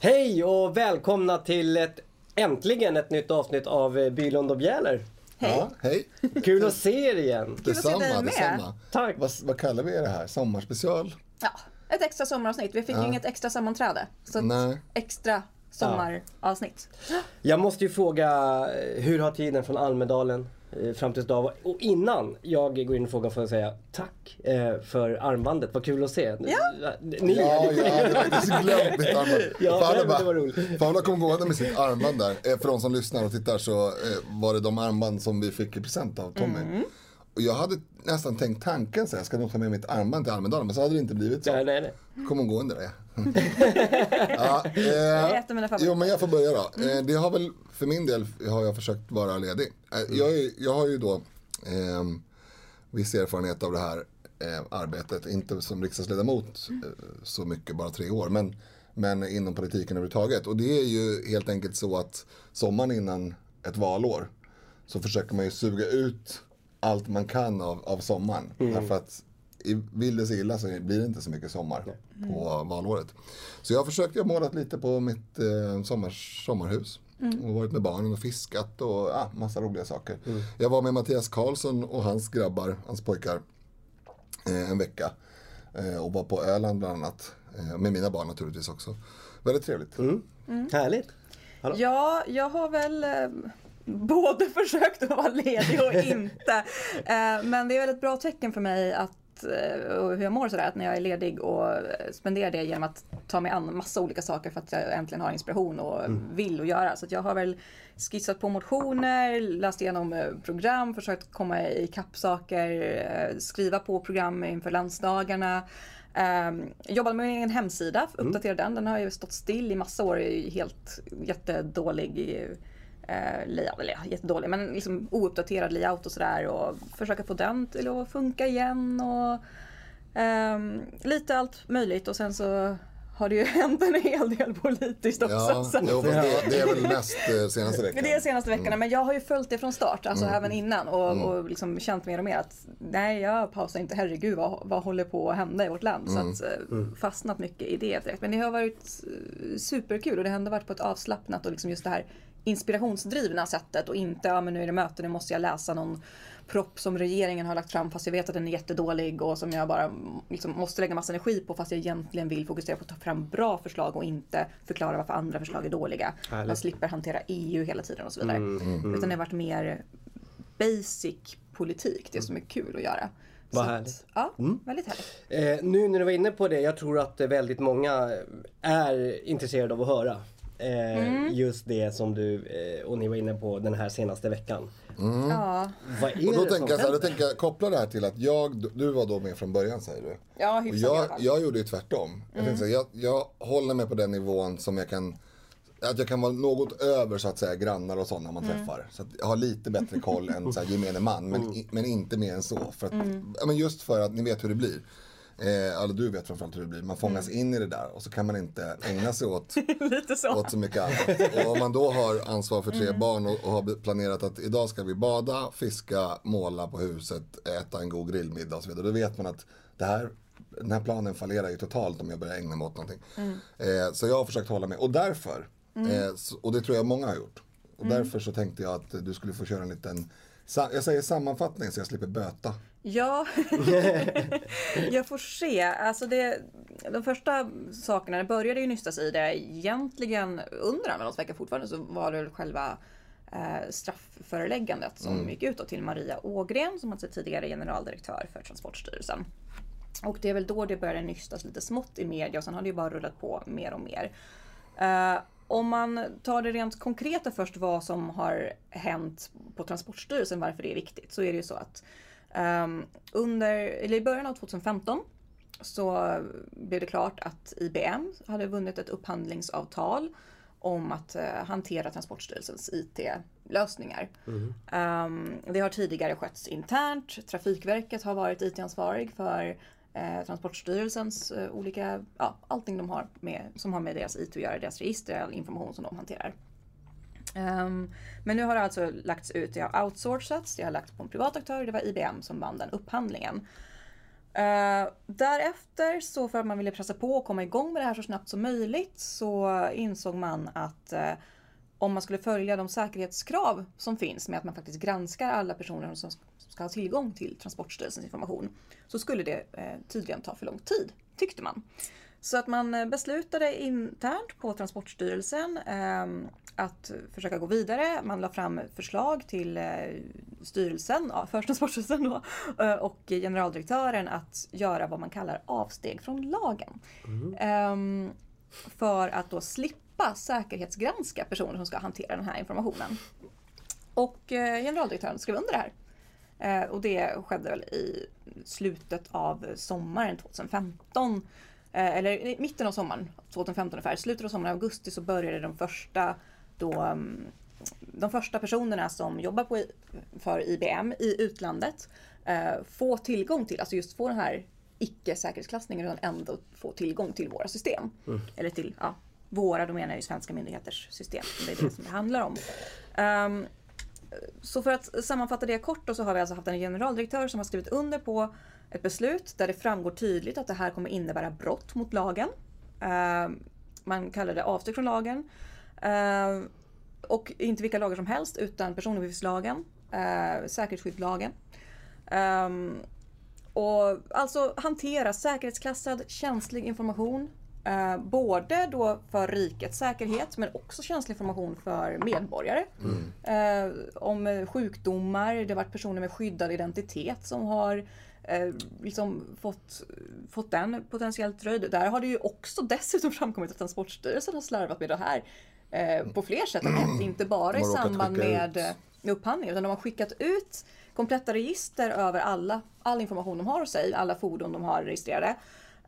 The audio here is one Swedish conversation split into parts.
Hej och välkomna till ett äntligen ett nytt avsnitt av eh, Bylund och Bjäller. Ja, hej. Kul att se er igen. Detsamma, detsamma. Tack. Vad, vad kallar vi det här? Sommarspecial? Ja, ett extra sommaravsnitt. Vi fick ju inget extra sammanträde. Så ett Nej. extra sommaravsnitt. Jag måste ju fråga, eh, hur har tiden från Almedalen fram tills idag? Och innan jag går in i frågan får jag säga tack eh, för armbandet. Vad kul att se. Ja. Ni, Ja, jag hade faktiskt glömt mitt armband. Ja, Paula bara- det var roligt. Paula kom gående med sitt armband där. Eh, För de som lyssnar och tittar så eh, var det de armband som vi fick i present av Tommy. Mm. Och jag hade nästan tänkt tanken så här, jag ska nog ta med mitt armband till Almedalen, men så hade det inte blivit så. nej, nej, nej. Kom hon där. ja, eh. Jo men jag får börja då. Eh, det har väl, för min del har jag försökt vara ledig. Eh, jag, är, jag har ju då ehm, viss erfarenhet av det här eh, arbetet. Inte som riksdagsledamot eh, så mycket, bara tre år. Men, men inom politiken överhuvudtaget. Och det är ju helt enkelt så att sommaren innan ett valår så försöker man ju suga ut allt man kan av, av sommaren. Därför att i, vill det sig illa så blir det inte så mycket sommar på valåret. Så jag har försökt, jag har målat lite på mitt eh, sommar, sommarhus. Och varit med barnen och fiskat och ja, massa roliga saker. Jag var med Mattias Karlsson och hans grabbar, hans pojkar, eh, en vecka. Eh, och var på Öland bland annat. Eh, med mina barn naturligtvis också. Väldigt trevligt. Härligt. Ja, jag har väl eh, både försökt att vara ledig och inte. Eh, men det är väl ett bra tecken för mig att eh, och hur jag mår sådär, att när jag är ledig och eh, spenderar det genom att ta mig an massa olika saker för att jag äntligen har inspiration och vill att göra. Så att jag har väl skissat på motioner, läst igenom program, försökt komma ikapp saker, skriva på program inför landsdagarna. Um, jobbade med min egen hemsida, uppdaterade den. Den har ju stått still i massa år, är helt jättedålig eh, layout, eller ja, jättedålig, men liksom ouppdaterad layout och sådär. Och försöka få den till att funka igen och ehm, lite allt möjligt. Och sen så har det ju hänt en hel del politiskt också. Ja, så. jo, det, det är väl mest eh, senaste veckan. Det är senaste veckorna, men jag har ju följt det från start, alltså även innan och, och liksom känt mer och mer att nej, jag pausar inte, herregud vad, vad håller på att hända i vårt land? Så att eh, fastnat mycket i det direkt. Men det har varit eh, superkul och det har ändå varit på ett avslappnat och liksom just det här inspirationsdrivna sättet och inte, ja men nu är det möte, nu måste jag läsa någon propp som regeringen har lagt fram fast jag vet att den är jättedålig och som jag bara liksom måste lägga massa energi på fast jag egentligen vill fokusera på att ta fram bra förslag och inte förklara varför andra förslag är dåliga. Härligt. Jag slipper hantera EU hela tiden och så vidare. Utan det har varit mer basic politik, det som är kul att göra. Vad härligt. Ja, väldigt härligt. Eh, nu när du var inne på det, jag tror att väldigt många är intresserade av att höra. Eh, Just det som du eh, och ni var inne på den här senaste veckan. Ja, Vad är Och då det som tänker jag, så här, då tänker jag koppla det här till att jag, du var då med från början säger du. ja Och jag, jag gjorde ju tvärtom. Jag, tänkte så här, jag, jag håller mig på den nivån som jag kan att jag kan vara något över så att säga grannar och sådana man träffar. Så att jag har lite bättre koll än så här, gemene man. Men, i- men inte mer än så. För att, ja, men just för att ni vet hur det blir. Eh, eller du vet framförallt hur det blir. Man fångas in i det där och så kan man inte ägna sig åt så. åt så mycket annat. Och om man då har ansvar för tre barn och, och har planerat att idag ska vi bada, fiska, måla på huset, äta en god grillmiddag och så vidare. Då vet man att det här, den här planen fallerar ju totalt om jag börjar ägna mig åt någonting. Eh, så jag har försökt hålla mig. Och därför, eh, så, och det tror jag många har gjort. Och därför så tänkte jag att du skulle få köra en liten, jag säger sammanfattning så jag slipper böta. Ja, jag får se. Alltså det, de första sakerna, det började ju nystas i det egentligen under Almedalsveckan fortfarande så var det själva eh, straffföreläggandet som gick ut då till Maria Ågren som alltså tidigare generaldirektör för Transportstyrelsen. Och det är väl då det började nystas lite smått i media och sen har det ju bara rullat på mer och mer. Eh, om man tar det rent konkreta först vad som har hänt på Transportstyrelsen, varför det är viktigt, så är det ju så att ehm, under, eller i början av 2015 så blev det klart att IBM hade vunnit ett upphandlingsavtal om att eh, hantera Transportstyrelsens IT-lösningar. Ehm, det har tidigare skötts internt. Trafikverket har varit IT-ansvarig för eh, Transportstyrelsens eh, olika, ja, allting de har med, som har med deras IT att göra, deras register, all information som de hanterar. Um, men nu har det alltså lagts ut, det har outsourcats, det har lagts på en privat aktör, det var IBM som vann den upphandlingen. Uh, därefter, så för att man ville pressa på och komma igång med det här så snabbt som möjligt, så insåg man att uh, om man skulle följa de säkerhetskrav som finns med att man faktiskt granskar alla personer som ska ha tillgång till Transportstyrelsens information, så skulle det uh, tydligen ta för lång tid, tyckte man. Så att man beslutade internt på Transportstyrelsen ehm, att försöka gå vidare. Man la fram förslag till eh, styrelsen, ja, för Transportstyrelsen då, eh, och generaldirektören att göra vad man kallar avsteg från lagen. Mm. För att då slippa säkerhetsgranska personer som ska hantera den här informationen. Och eh, generaldirektören skrev under det här. Och det skedde väl i slutet av sommaren 2015. Eller i mitten av sommaren 2015 ungefär. Slutet av sommaren, augusti, så började de första då mm, de första personerna som jobbar på, för IBM i utlandet eh, få tillgång till, alltså just få den här icke-säkerhetsklassningen utan ändå få tillgång till våra system. Mm. Eller till, ja, våra, då menar jag ju svenska myndigheters system. Det är det som det handlar om. Um, så för att sammanfatta det kort då så har vi alltså haft en generaldirektör som har skrivit under på ett beslut där det framgår tydligt att det här kommer innebära brott mot lagen. Eh, man kallar det avsteg från lagen. Eh, och inte vilka lagar som helst utan personuppgiftslagen, eh, säkerhetsskyddslagen. Och alltså hantera säkerhetsklassad känslig information. Uh, både då för rikets säkerhet men också känslig information för medborgare. Mm. Uh, om sjukdomar, det har varit personer med skyddad identitet som har eh, liksom fått, fått den potentiellt röjd. Där har det ju också dessutom framkommit att Transportstyrelsen har slarvat med det här eh, på fler sätt än ett. Inte bara i samband med, med upphandling utan de har skickat ut kompletta register över alla, all information de har hos sig, alla fordon de har registrerade.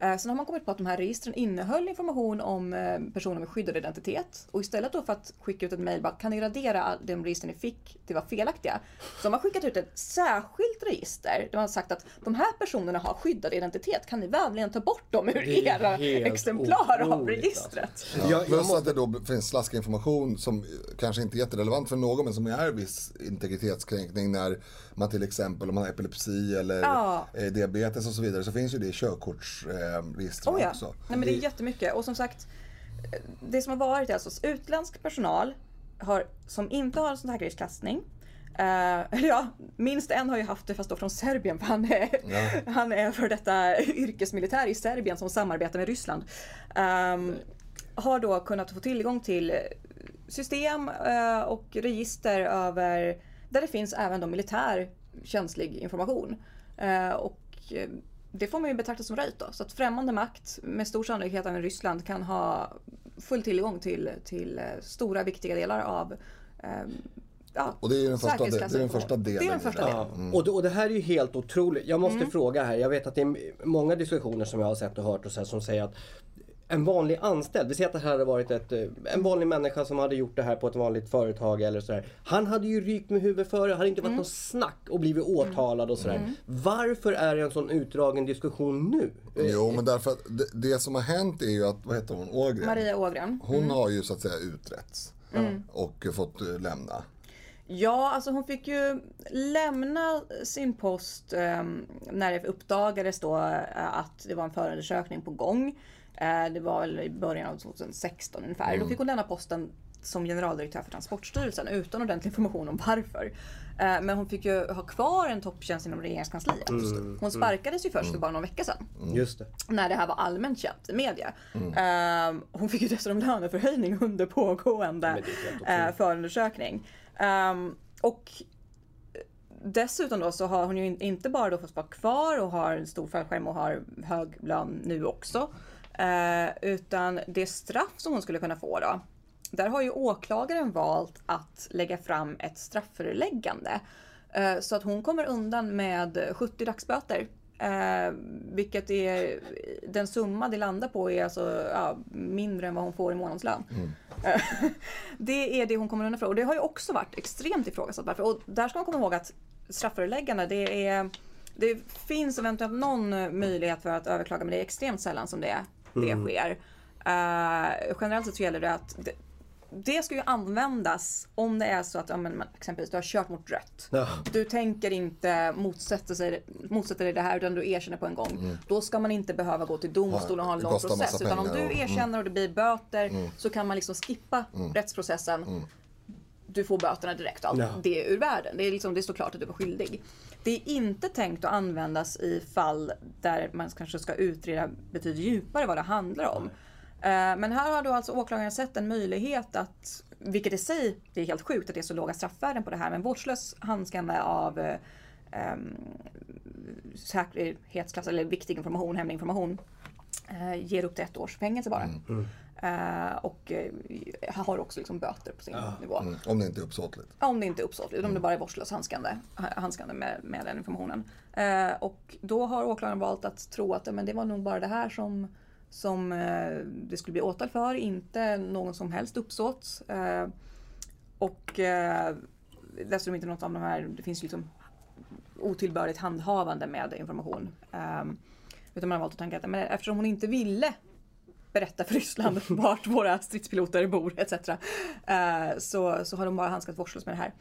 Eh, sen har man kommit på att de här registren innehöll information om eh, personer med skyddad identitet. Och istället då för att skicka ut ett mejl bara kan ni radera de registren ni fick, det var felaktiga. Så har man skickat ut ett särskilt register där man har sagt att de här personerna har skyddad identitet. Kan ni vänligen ta bort dem ur era exemplar av registret? Ja, plus att det då finns slaskinformation som kanske inte är jätterelevant för någon men som är viss integritetskränkning när man till exempel om man har epilepsi eller ja. Eh, diabetes och så vidare så finns ju det i körkortsregistren oh ja. också. Nej, men det är jättemycket och som sagt det som har varit är alltså utländsk personal har, som inte har en sån här säkerhetsklassning Uh, ja, minst en har ju haft det fast då från Serbien för han är, ja. han är för detta yrkesmilitär i Serbien som samarbetar med Ryssland. Um, har då kunnat få tillgång till system uh, och register över där det finns även då militär känslig information. Uh, och det får man ju betrakta som röjt då. Så att främmande makt med stor sannolikhet även Ryssland kan ha full tillgång till, till stora viktiga delar av Ja, och det är den första, det, det är den första delen. Det är den första delen. Ja. Mm. Och, det, och det här är ju helt otroligt. Jag måste mm. fråga här. Jag vet att det är många diskussioner som jag har sett och hört och så här, som säger att en vanlig anställd, vi säger att det här hade varit ett, eh, en vanlig människa som hade gjort det här på ett vanligt företag eller sådär. Han hade ju rykt med huvudet före, hade inte varit mm. något snack och blivit åtalad och sådär. Mm. Varför är det en sån utdragen diskussion nu? Jo men därför att det, det, som har hänt är ju att, vad heter hon, Ågren? Maria Ågren. Hon mm. har ju så att säga utretts mm. och fått eh, lämna. Ja, alltså hon fick ju lämna sin post eh, när det uppdagades då eh, att det var en förundersökning på gång. Eh, det var väl i början av 2016 ungefär. Mm. Då fick hon lämna posten som generaldirektör för Transportstyrelsen utan ordentlig information om varför. Eh, men hon fick ju ha kvar en topptjänst inom regeringskansliet. Mm. Hon sparkades ju först för mm. bara någon vecka sedan. Mm. Just det. När det här var allmänt känt i media. Mm. Hon fick ju dessutom löneförhöjning under pågående förundersökning. Um, och dessutom då så har hon ju inte bara då fått vara kvar och har en stor fallskärm och har hög lön nu också. Uh, utan det straff som hon skulle kunna få då. Där har ju åklagaren valt att lägga fram ett straffföreläggande. Uh, så att hon kommer undan med 70 dagsböter. Uh, vilket är den summa det landar på är alltså ja, mindre än vad hon får i månadslön. Mm. det är det hon kommer undan för. Och det har ju också varit extremt ifrågasatt. Varför. Och där ska man komma ihåg att strafföreläggande, det är det finns eventuellt någon möjlighet för att överklaga men det är extremt sällan som det, det mm. sker. Uh, generellt sett så gäller det att det, det ska ju användas om det är så att ja, men, exempelvis du har kört mot rött. Ja. Du tänker inte motsätta, sig, motsätta dig det här utan du erkänner på en gång. Då ska man inte behöva gå till domstol och ha en lång process. Utan om du mm. erkänner och det blir böter så kan man liksom skippa rättsprocessen. Du får böterna direkt och allt Ja. det är ur världen. Det, är liksom, det står klart att du var skyldig. Det är inte tänkt att användas i fall där man kanske ska utreda betydligt djupare vad det handlar om. Eh, Men här har då alltså åklagaren sett en möjlighet att, vilket i sig, det är helt sjukt att det är så låga straffvärden på det här, men vårdslös handskande av eh, ehm, säkerhetsklass eller viktig information, hemlig information, eh, ger upp till ett års fängelse bara. Eh, och eh, har också liksom böter på sin nivå. Mm, om det inte är uppsåtligt. Om det inte är uppsåtligt, om det bara är vårdslöst handskande, handskande med, med den informationen. Eh, och då har åklagaren valt att tro att ja, men det var nog bara det här som, som eh, det skulle bli åtal för, inte någon som helst uppsåt. Eh, och eh, dessutom inte något av de här, det finns liksom otillbörligt handhavande med information. Utan man har valt att tänka att men eftersom hon inte ville berätta för Ryssland vart våra stridspiloter bor etc. eh, så, så har de bara handskats vårdslöst med det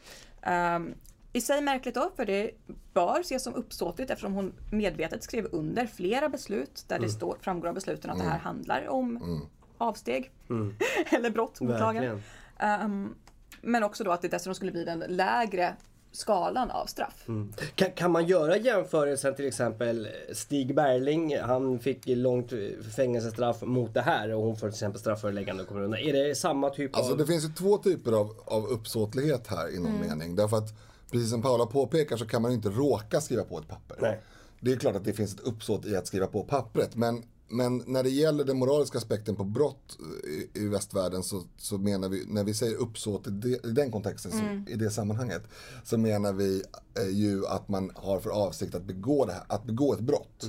här. Um, I sig märkligt då, för det bör ses som uppsåtligt eftersom hon medvetet skrev under flera beslut där det står, framgår av besluten att det här handlar om avsteg eller brott mot lagen. Ehm, men också då att det dessutom skulle bli den lägre skalan av straff. Kan, kan man göra jämförelsen till exempel Stig Berling, han fick långt fängelsestraff mot det här och hon får till exempel strafföreläggande och kommer undan. Är det samma typ Alltså av... det finns ju två typer av, av uppsåtlighet här i någon mening. Därför att precis som Paula påpekar så kan man ju inte råka skriva på ett papper. Nej. Det är klart att det finns ett uppsåt i att skriva på pappret. Men, men när det gäller den moraliska aspekten på brott i, i västvärlden så, så menar vi, när vi säger uppsåt i, det, i den kontexten, så, i det sammanhanget, så menar vi eh, ju att man har för avsikt att begå, det här, att begå ett brott.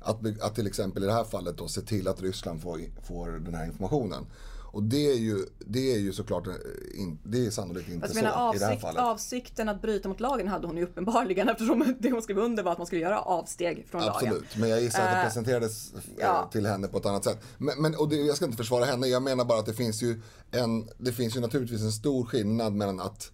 Att, be, att till exempel i det här fallet då se till att Ryssland får, får den här informationen. Och det är ju, det är ju såklart, eh, in, det är sannolikt inte så menar, i det här avsikt, fallet. avsikten att bryta mot lagen hade hon ju uppenbarligen eftersom det hon skrev under var att man skulle göra avsteg från lagen. Absolut, men jag gissar att det Eh, presenterades eh, ja. till henne på ett annat sätt. Men, men och det, jag ska inte försvara henne, jag menar bara att det finns ju en, det finns ju naturligtvis en stor skillnad mellan att,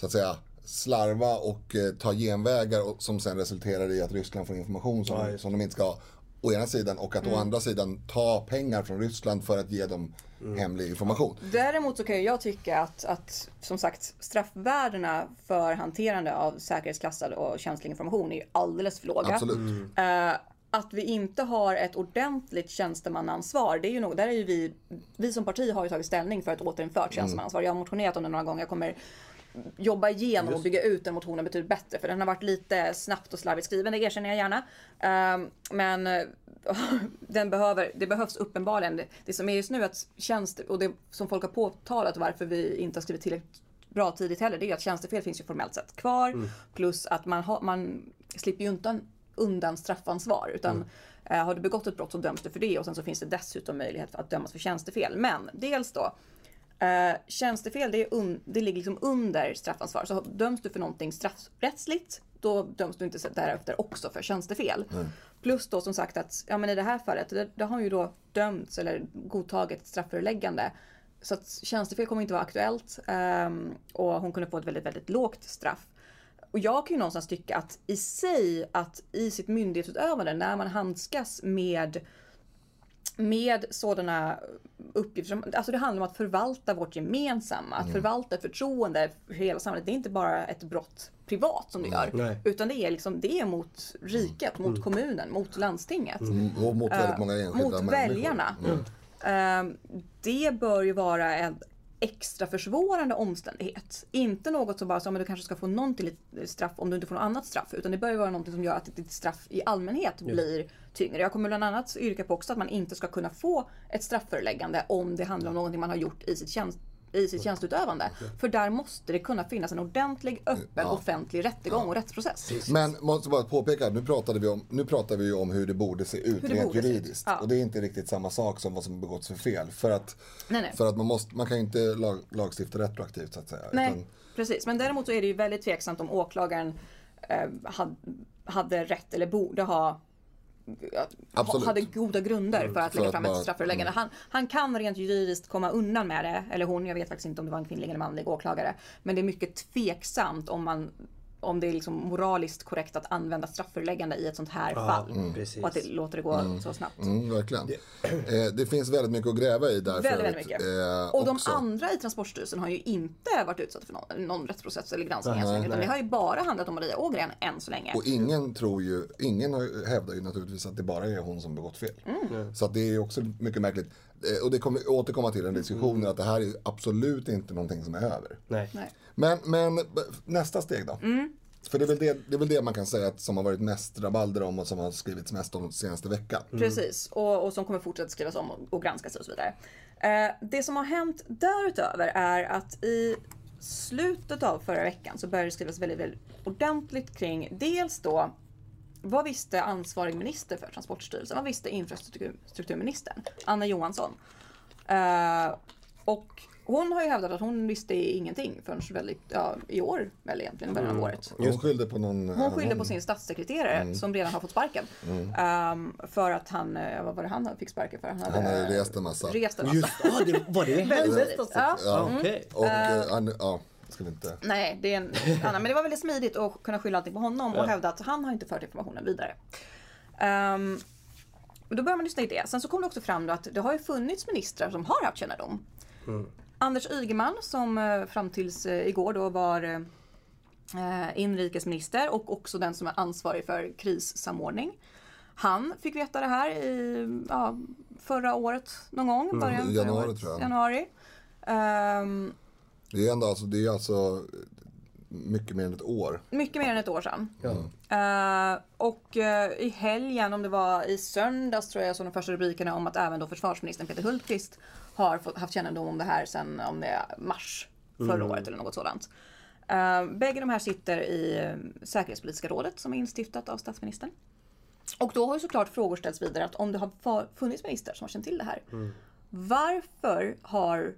så att säga, slarva och eh, ta genvägar och, som sen resulterar i att Ryssland får information som, Ja, just som de inte ska ha. Å ena sidan och att Mm. å andra sidan ta pengar från Ryssland för att ge dem hemlig information. Däremot så kan jag tycka att, att som sagt straffvärdena för hanterande av säkerhetsklassad och känslig information är alldeles för låga. Absolut. Eh, att vi inte har ett ordentligt tjänstemannaansvar, det är ju något, där är ju vi, vi som parti har ju tagit ställning för ett återinfört tjänstemannaansvar. Jag har motionerat om det några gånger, jag kommer jobba igenom och bygga ut den motionen betydligt bättre. För den har varit lite snabbt och slarvigt skriven, det erkänner jag gärna. Ehm, men den behöver, det behövs uppenbarligen. Det, det som är just nu att tjänst, och det som folk har påtalat varför vi inte har skrivit tillräckligt bra tidigt heller, det är att tjänstefel finns ju formellt sett kvar. Plus att man, har, man slipper ju inte undan straffansvar. Utan eh, har du begått ett brott så döms du för det och sen så finns det dessutom möjlighet att dömas för tjänstefel. Men dels då Eh, tjänstefel det, är un, det ligger liksom under straffansvar. Så döms du för någonting straffrättsligt då döms du inte därefter också för tjänstefel. Plus då som sagt att ja, men i det här fallet det, det har ju då dömts eller godtagit ett strafföreläggande. Så att tjänstefel kommer inte vara aktuellt ehm, och hon kunde få ett väldigt, väldigt lågt straff. Och jag kan ju någonstans tycka att i sig att i sitt myndighetsutövande när man handskas med med sådana uppgifter. Som, alltså det handlar om att förvalta vårt gemensamma, att förvalta förtroende för hela samhället. Det är inte bara ett brott privat som du gör. Nej. Utan det är, liksom, det är mot riket, mot kommunen, mot landstinget. Och mot väldigt många enskilda Mot människor. väljarna. Ehm, det bör ju vara en extra försvårande omständighet. Inte något som bara så, men du kanske ska få någon till ett straff om du inte får något annat straff. Utan det bör ju vara något som gör att ditt straff i allmänhet blir tyngre. Jag kommer bland annat yrka på också att man inte ska kunna få ett strafföreläggande om det handlar om någonting man har gjort i sitt tjänst i sitt tjänstutövande. För där måste det kunna finnas en ordentlig, öppen, offentlig rättegång och rättsprocess. Men måste bara påpeka, nu pratade vi om, nu pratar vi ju om hur det borde se ut det rent juridiskt. ja. Och det är inte riktigt samma sak som vad som begåtts för fel. För att, Nej, nej. För att man, måste, man kan inte lag, lagstifta retroaktivt så att säga. Nej, Utan, precis. Men däremot så är det ju väldigt tveksamt om åklagaren eh, hade, hade rätt eller borde ha ja, Absolut. hade goda grunder för att lägga fram mm. ett strafföreläggande. Han, han kan rent juridiskt komma undan med det, eller hon, jag vet faktiskt inte om det var en kvinnlig eller manlig åklagare. Men det är mycket tveksamt om man om det är liksom moraliskt korrekt att använda strafföreläggande i ett sånt här fall. Mm. Och att det låter det gå så snabbt. Mm, verkligen. Eh, det finns väldigt mycket att gräva i där. Väldigt, väldigt mycket. Eh, och de också. andra i Transportstyrelsen har ju inte varit utsatta för någon, någon rättsprocess eller granskning än så länge. Utan det har ju bara handlat om Maria Ågren än så länge. Och ingen tror ju, ingen har- hävdar ju naturligtvis att det bara är hon som begått fel. Så att det är ju också mycket märkligt. Eh, Och det kommer återkomma till en diskussion att det här är absolut inte någonting som är över. Nej. Nej. Men, men nästa steg då? För det är, väl det, det är väl det man kan säga att som har varit mest rabalder om och som har skrivits mest om senaste veckan. Precis, och, och som kommer fortsätta skrivas om och, och granskas och så vidare. Eh, det som har hänt därutöver är att i slutet av förra veckan så började det skrivas väldigt, väldigt ordentligt kring dels då vad visste ansvarig minister för Transportstyrelsen? Vad visste infrastrukturministern? Anna Johansson. Eh, och hon har ju hävdat att hon visste ingenting förrän väldigt, ja, i år väl egentligen, början av året. Hon skyllde på någon... Hon skyllde på sin statssekreterare som redan har fått sparken. Ehm, för att han, eh, vad var det han fick sparken för? Han hade, Han hade rest en massa. rest en massa. Just ah, det, var det hennes? Ja. Ja, okej. Och eh, han, ja, vi inte... Nej, det är en annan. Men det var väldigt smidigt att kunna skylla allting på honom och hävda att han har inte fört informationen vidare. Um, då börjar man lyssna i det. Sen så kom det också fram att det har ju funnits ministrar som har haft kännedom. Anders Ygeman som eh, fram tills eh, igår då var eh, inrikesminister och också den som är ansvarig för krissamordning. Han fick veta det här i ja, förra året någon gång. Början förra januari, året. tror jag. Januari. Ehm, Det är ändå alltså, det är alltså mycket mer än ett år. Mycket mer än ett år sedan. Ja. Eh, och eh, i helgen, om det var i söndags tror jag, såg de första rubrikerna om att även då försvarsministern Peter Hultqvist har fått, haft kännedom om det här sedan om det är mars förra året eller något sådant. Uh, bägge de här sitter i eh, säkerhetspolitiska rådet som är instiftat av statsministern. Och då har ju såklart frågor ställts vidare att om det har funnits ministrar som har känt till det här. Varför har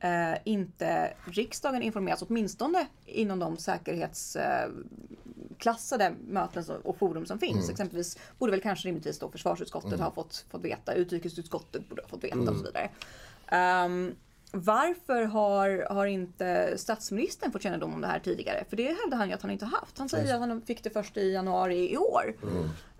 eh, inte riksdagen informerats åtminstone inom de säkerhetsklassade möten som- och forum som finns. Exempelvis borde väl kanske rimligtvis då försvarsutskottet ha fått, fått veta, utrikesutskottet borde ha fått veta och så vidare. Ehm, varför har, har inte statsministern fått kännedom om det här tidigare? För det hävdar han ju att han inte har haft. Han säger att han fick det först i januari i år.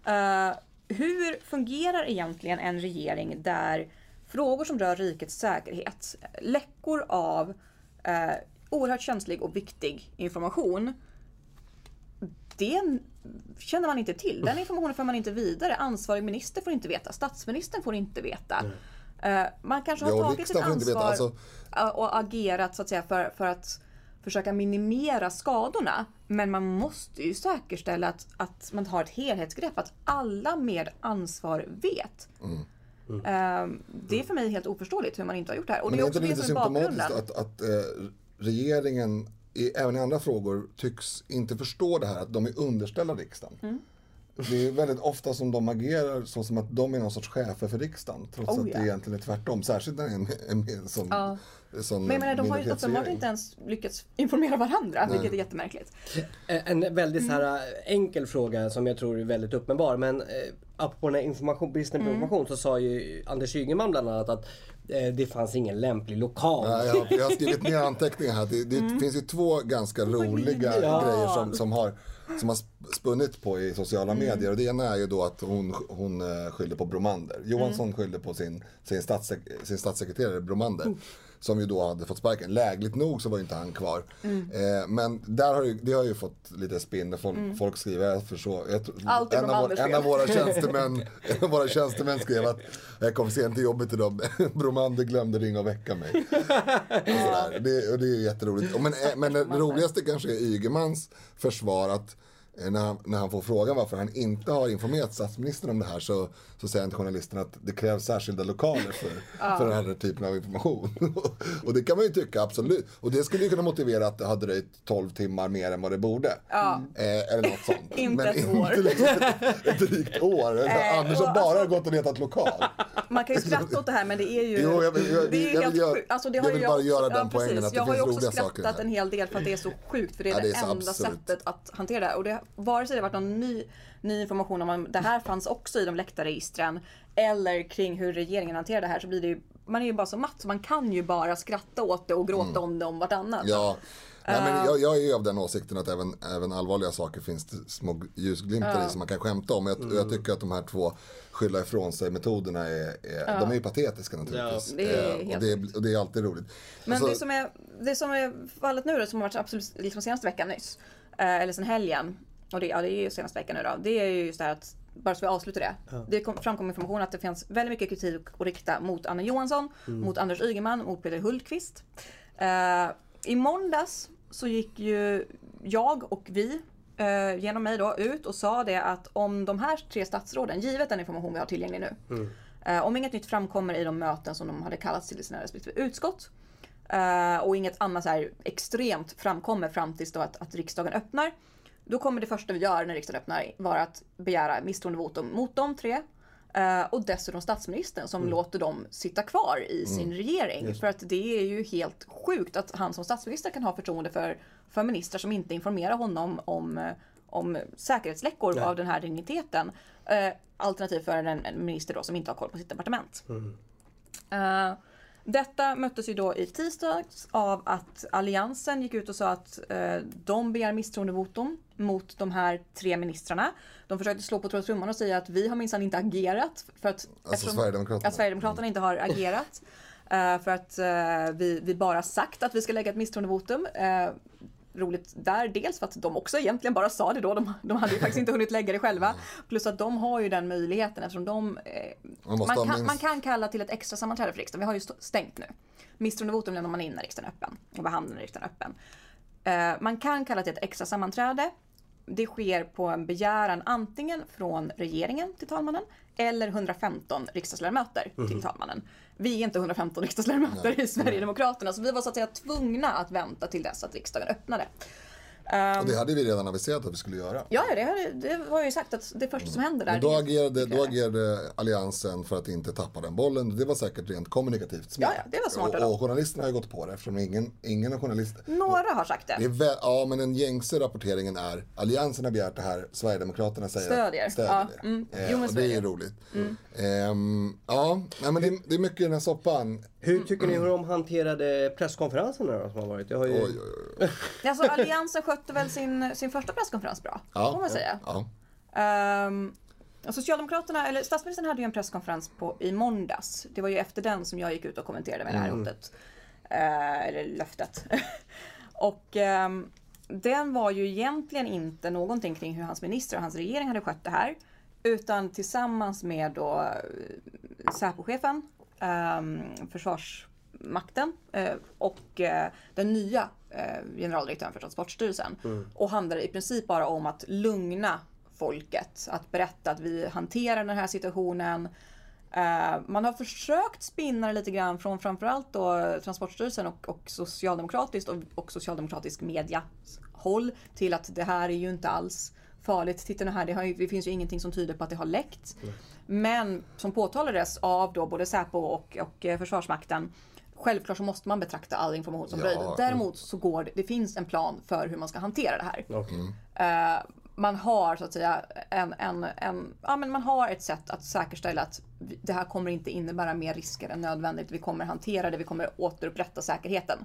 Eh, hur fungerar egentligen en regering där frågor som rör rikets säkerhet, läckor av eh, oerhört känslig och viktig information, det känner man inte till. Den informationen får man inte vidare. Ansvarig minister får inte veta. Statsministern får inte veta. Eh, man kanske har Ja, tagit sitt ansvar Alltså- och agerat så att säga för, för att försöka minimera skadorna. Men man måste ju säkerställa att, att man har ett helhetsgrepp, att alla med ansvar vet. Mm. Eh, det är för mig helt oförståeligt hur man inte har gjort det här. Och Men det är också inte det lite som symptomatiskt att, att eh, regeringen, i, även i andra frågor, tycks inte förstå det här att de är underställda riksdagen. Mm. Det är väldigt ofta som de agerar så som att de är någon sorts chefer för riksdagen. Trots Oh, att ja. det egentligen är tvärtom. Särskilt när det är en, en, en sån, Ja. Sån Men menar, de har ju uppenbart inte ens lyckats informera varandra, vilket är jättemärkligt. En väldigt så här Mm. eh, enkel fråga som jag tror är väldigt uppenbar. Men eh, apropå den här information, bristen Mm. på information så sa ju Anders Ygeman bland annat att eh, det fanns ingen lämplig lokal. Ja, jag, har, jag har skrivit ner anteckningar här. Det, det Mm. finns ju två ganska roliga Ja. grejer som, som, har, som har sp- spunnit på i sociala Mm. medier. Och det ena är ju då att hon, hon eh, skyller på Bromander. Johansson Mm. skyller på sin, sin, statssek, sin statssekreterare Bromander. Mm. Som ju då hade fått sparken. Lägligt nog så var ju inte han kvar. Mm. Eh, men där har ju, det har ju fått lite spinn. Folk, folk skriver, jag förstår, är en, av, vår- en av våra tjänstemän, en av våra tjänstemän skrev att jag kom sent till jobbet idag. Bromander glömde ringa och väcka mig. Sådär. Det, och det är ju jätteroligt. Men, eh, men det roligaste kanske är Ygemans försvar att när han, när han får frågan varför han inte har informerat statsministern om det här så, så säger han till journalisten att det krävs särskilda lokaler för, för den här typen av information. och det kan man ju tycka, absolut. Och det skulle ju kunna motivera att det har dröjt 12 timmar mer än vad det borde. Ja. Eh, eller något sånt. Inte Men ett år. liksom ett, ett drygt år. Eh, Anders har bara alltså- gått och letat lokal. Man kan ju skratta åt det här men det är ju Jo, jag det är helt. Alltså, det jag har vill ju bara också- göra den ja, poängen precis. att det Jag har ju finns också roliga saker skrattat här. en hel del för att det är så sjukt för det är Ja, det, det är enda absurt. sättet att hantera det. Och det vare sig det varit någon ny, ny information om att det här fanns också i de läckta registren eller kring hur regeringen hanterar det här så blir det ju man är ju bara så matt så man kan ju bara skratta åt det och gråta om det om vartannat. Ja, Nej, men jag, jag är ju av den åsikten att även, även allvarliga saker finns det små ljusglimtar i som man kan skämta om. Jag, jag tycker att de här två skylla ifrån sig metoderna är, är de är ju patetiska naturligtvis. Ja, det är Eh, och, helt- det är, och det är alltid roligt. Men Alltså, det, som är, det som är fallet nu då, som har varit absolut liksom senaste veckan nyss, eh, eller sen helgen, och det, ja, det är ju senaste veckan nu då, det är ju just det här att, bara så vi avslutar det. Det kom, framkom information att det finns väldigt mycket kritik att rikta mot Anna Johansson, mot Anders Ygeman, mot Peter Hultqvist. Eh, I måndags så gick ju jag och vi eh, genom mig då ut och sa det att om de här tre statsråden, givet den information vi har tillgänglig nu, eh, om inget nytt framkommer i de möten som de hade kallats till i sina respektive utskott eh, och inget annat så här extremt framkommer fram tills då att, att riksdagen öppnar, då kommer det första vi gör när riksdagen öppnar vara att begära misstroendevotum mot de tre. eh, Och dessutom statsministern som låter dem sitta kvar i sin regering. För att det är ju helt sjukt att han som statsminister kan ha förtroende för, för ministrar som inte informerar honom om, eh, om säkerhetsläckor av den här digniteten. Eh, alternativt för en, en minister då som inte har koll på sitt departement. Eh, detta möttes ju då i tisdags av att Alliansen gick ut och sa att eh, de begär misstroendevotum mot de här tre ministrarna. De försökte slå på trumman och säga att vi har minsann inte agerat. För att, eftersom- Sverigedemokraterna. Att Sverigedemokraterna inte har agerat. eh, för att eh, vi, vi bara sagt att vi ska lägga ett misstroendevotum. Roligt där, dels för att de också egentligen bara sa det då. De, de hade ju faktiskt inte hunnit lägga det själva. Plus att de har ju den möjligheten eftersom de eh, Man kan, minst- man kan kalla till ett extra sammanträde för riksdagen. Vi har ju st- stängt nu. Misstroendevotum lämnar man in när riksdagen är öppen och behandlar när riksdagen är öppen. Eh, man kan kalla till ett extra sammanträde. Det sker på en begäran antingen från regeringen till talmannen eller 115 riksdagsledamöter till talmannen. Vi är inte 115 riksdagsledamöter i Sverigedemokraterna så vi var så att säga tvungna att vänta till dess att riksdagen öppnade. Och det hade vi redan aviserat att vi skulle göra. Ja, ja, det, hade- det var ju sagt att det första som händer där. Men då agerade, då agerade Alliansen för att inte tappa den bollen. Det var säkert rent kommunikativt smart. Ja, ja, det var smart och, och journalisterna har ju gått på det eftersom ingen, ingen av journalister... Några har sagt det. Det väl, ja, men den gängse rapporteringen är Alliansen har begärt det här, Sverigedemokraterna säger Stödjer. stödjer Ja, det. mm. Eh, Jo, men och så det är ju roligt. Ehm, ja, nej, men det, det är mycket i den här soppan. Hur tycker ni hur de hanterade presskonferenserna då som har varit? Jag har ju... Oj, oj, oj. Alltså Alliansen skötte väl sin, sin första presskonferens bra, Ja, får man säga. Ja. Ehm, och Socialdemokraterna, eller statsministern hade ju en presskonferens på, i måndags. Det var ju efter den som jag gick ut och kommenterade med det här hotet. Eh, eller löftet. och ehm, den var ju egentligen inte någonting kring hur hans minister och hans regering hade skött det här. Utan tillsammans med då eh, Säpochefen, um, Försvarsmakten eh, och eh, den nya eh, generaldirektören för Transportstyrelsen. Och handlade i princip bara om att lugna folket. Att berätta att vi hanterar den här situationen. Man har försökt spinna det lite grann från framförallt då Transportstyrelsen och, och socialdemokratiskt och, och socialdemokratisk media håll till att det här är ju inte alls farligt. Titta nu här, det, ju, det finns ju ingenting som tyder på att det har läckt. Men som påtalades av då både Säpo och, och eh, Försvarsmakten Självklart så måste man betrakta all information som Ja. röjd. Däremot så går det, det finns en plan för hur man ska hantera det här. Okej. Eh, man har så att säga en, en, en, ja, men man har ett sätt att säkerställa att det här kommer inte innebära mer risker än nödvändigt. Vi kommer hantera det, vi kommer återupprätta säkerheten.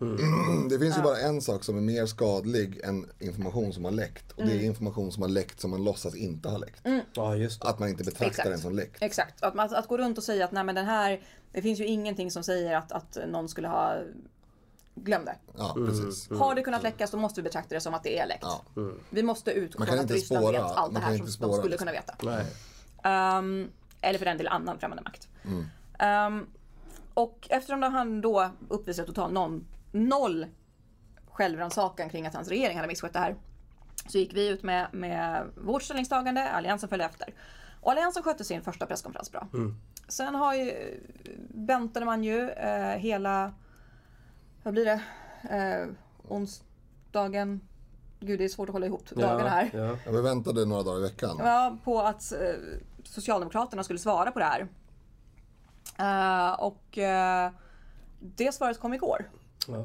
Det finns ju bara en sak som är mer skadlig än information som har läckt. Och det är information som har läckt som man låtsas inte har läckt. Ja, just det. Att man inte betraktar Exakt. den som läckt. Exakt, att, att, att gå runt och säga att nej men den här, det finns ju ingenting som säger att, att någon skulle ha Glöm det. Ja, precis. Har det kunnat läckas då måste vi betrakta det som att det är läckt. Ja. Vi måste utgå från att Ryssland spåra- vet allt det här som spåra de skulle kunna veta. Nej. Ehm, eller för den del annan främmande makt. Ehm, och eftersom han då uppvisade total noll, noll självrannsakan kring att hans regering hade misskött det här. Så gick vi ut med, med vårt ställningstagande, Alliansen följde efter. Och Alliansen skötte sin första presskonferens bra. Sen har ju, väntade man ju eh, hela, vad blir det, eh, onsdagen, gud det är svårt att hålla ihop dagarna här. Ja. Ja, vi väntade några dagar i veckan. Ja, på att eh, Socialdemokraterna skulle svara på det här. Eh, och eh, det svaret kom igår.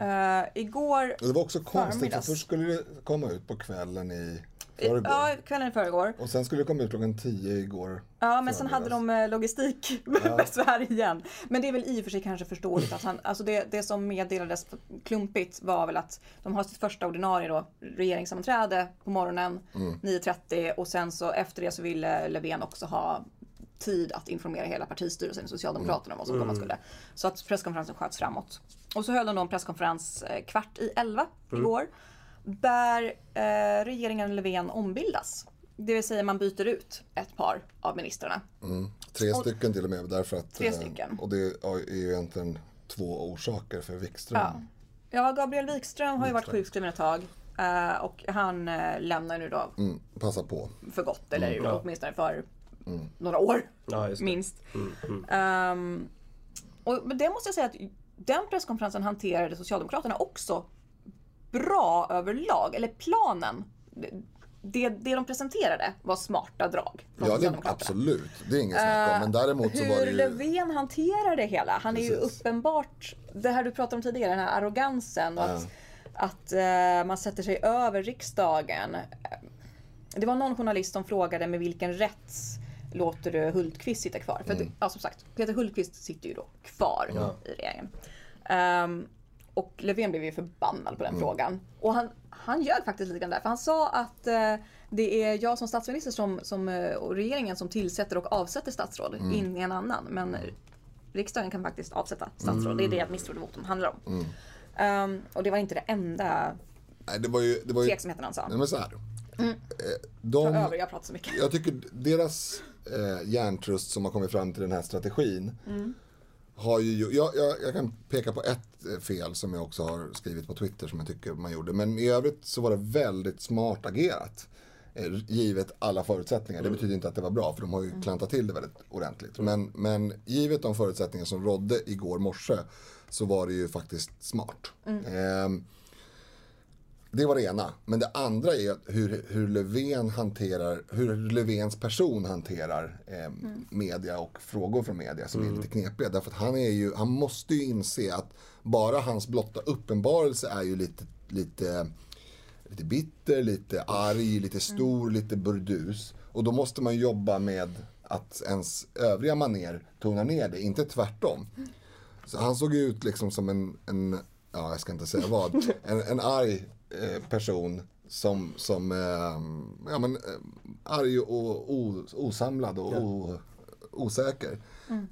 Eh, igår, Och det var också konstigt, för först skulle det komma ut på kvällen i Förrgår. Ja, kvällen i förrgår. Och sen skulle det komma ut klockan 10 igår. Ja, men sen hade de eh, logistikbesvär igen. Men det är väl i och för sig kanske förståeligt att han, alltså det, det som meddelades klumpigt var väl att de har sitt första ordinarie då, regeringssammanträde på morgonen 9.30 och sen så efter det så ville Löfven också ha tid att informera hela partistyrelsen i Socialdemokraterna om vad som komma skulle. Så att presskonferensen sköts framåt. Och så höll de då en presskonferens eh, kvart i elva igår. Där eh, regeringen Löfven ombildas. Det vill säga man byter ut ett par av ministrarna. Tre Och- stycken till och med. Därför att, Tre eh, stycken. Och det är ju egentligen två orsaker för Wikström. Ja. ja, Gabriel Wikström har ju varit sjukskriven ett tag. eh, och han eh, lämnar nu då Mm, passa på. för gott, eller Ja. åtminstone för några år Ja, just det. minst. Ehm, och men det måste jag säga att den presskonferensen hanterade Socialdemokraterna också bra överlag. Eller planen. Det, det de presenterade var smarta drag Ja, det, absolut. Det är inget snack om. Men däremot så Hur var det ju... Löfven hanterar det hela. Han är ju Precis. uppenbart, det här du pratade om tidigare, den här arrogansen och att, att eh, man sätter sig över riksdagen. Det var någon journalist som frågade med vilken rätt låter du Hultqvist sitta kvar? För att, ja, som sagt, Peter Hultqvist sitter ju då kvar i regeringen. Ehm, och Löfven blev ju förbannad på den frågan. Och han, han ljög faktiskt lite grann där. För han sa att eh, det är jag som statsminister som, som, eh, och regeringen som tillsätter och avsätter statsråd, ingen annan. Men riksdagen kan faktiskt avsätta statsråd. Det är det ett misstroendevotum handlar om. Ehm, och det var inte det enda Nej, det var ju... Det var ju tveksamheten han sa. nej, men så här. Mm. Eh, De, över, jag pratar så mycket. jag tycker deras eh, hjärntrust som har kommit fram till den här strategin Mm. Har ju, jag, jag, jag kan peka på ett eh, fel som jag också har skrivit på Twitter som jag tycker man gjorde. Men i övrigt så var det väldigt smart agerat. eh, Givet alla förutsättningar. Det betyder inte att det var bra för de har ju klantat till det väldigt ordentligt. Men, men givet de förutsättningar som rådde igår morse så var det ju faktiskt smart. Ehm, det var det ena. Men det andra är hur, hur Löfven hanterar, hur Löfvens person hanterar eh, media och frågor från media som är lite knepiga. Därför att han är ju, han måste ju inse att bara hans blotta uppenbarelse är ju lite, lite, lite bitter, lite arg, lite stor, lite burdus. Och då måste man jobba med att ens övriga maner tonar ner det, inte tvärtom. Så han såg ut liksom som en, en ja jag ska inte säga vad, en, en arg person som, som eh, ja men eh, arg och osamlad och o, osäker.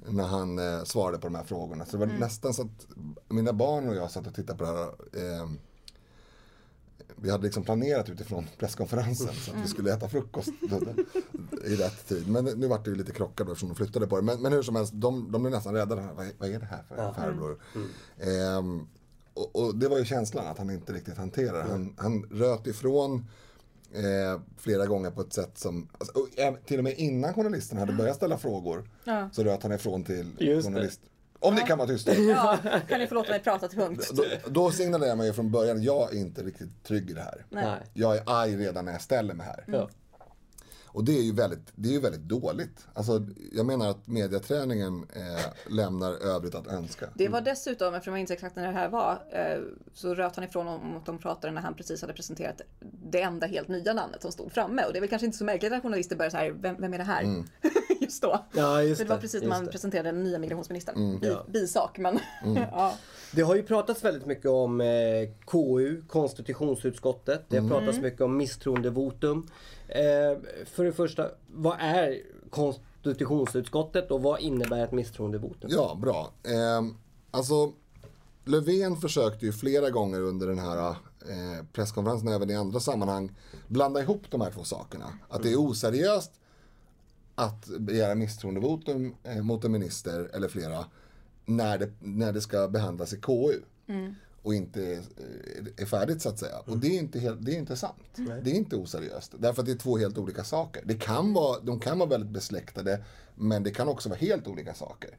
När han eh, svarade på de här frågorna. Så det var nästan så att mina barn och jag satt och tittade på det här. Eh, vi hade liksom planerat utifrån presskonferensen så att vi skulle äta frukost i rätt tid. Men nu vart det ju lite krockar eftersom de flyttade på det. Men, men hur som helst, de, de blev nästan rädda. Vad, vad är det här för farbror? Ehm, och, och det var ju känslan att han inte riktigt hanterar det. Han, han röt ifrån eh, flera gånger på ett sätt som, alltså, och, till och med innan journalisten hade börjat ställa frågor Ja. så röt han ifrån till Just det. journalist. Om ni kan vara tysta. Ja, kan ni förlåta mig prata till punkt? Då, då signalerade man ju från början, jag är inte riktigt trygg i det här. Nej. Jag är arg redan när jag ställer mig här. Ja. Och det är ju väldigt, det är ju väldigt dåligt. Alltså, jag menar att mediaträningen eh, lämnar övrigt att önska. Det var dessutom, eftersom jag inte exakt när det här var, eh, så röt han ifrån om att de pratade när han precis hade presenterat det enda helt nya namnet som stod framme. Och det är väl kanske inte så märkligt att journalister börjar så här, vem, vem är det här? just då. Ja, just det var det, precis när man det. presenterade den nya migrationsministern. Bi, Ja. Bisak, men ja. Det har ju pratats väldigt mycket om eh, KU, konstitutionsutskottet. Det har pratats mycket om misstroendevotum. Eh, för det första, vad är konstitutionsutskottet och vad innebär ett misstroendevotum? Ja, bra. Ehm, alltså, Löfven försökte ju flera gånger under den här eh, presskonferensen, även i andra sammanhang, blanda ihop de här två sakerna. Att det är oseriöst att begära misstroendevotum eh, mot en minister eller flera när det, när det ska behandlas i KU. Och inte eh, är färdigt så att säga. Och det är inte, helt, det är inte sant. Det är inte oseriöst. Därför att det är två helt olika saker. Det kan vara, de kan vara väldigt besläktade men det kan också vara helt olika saker.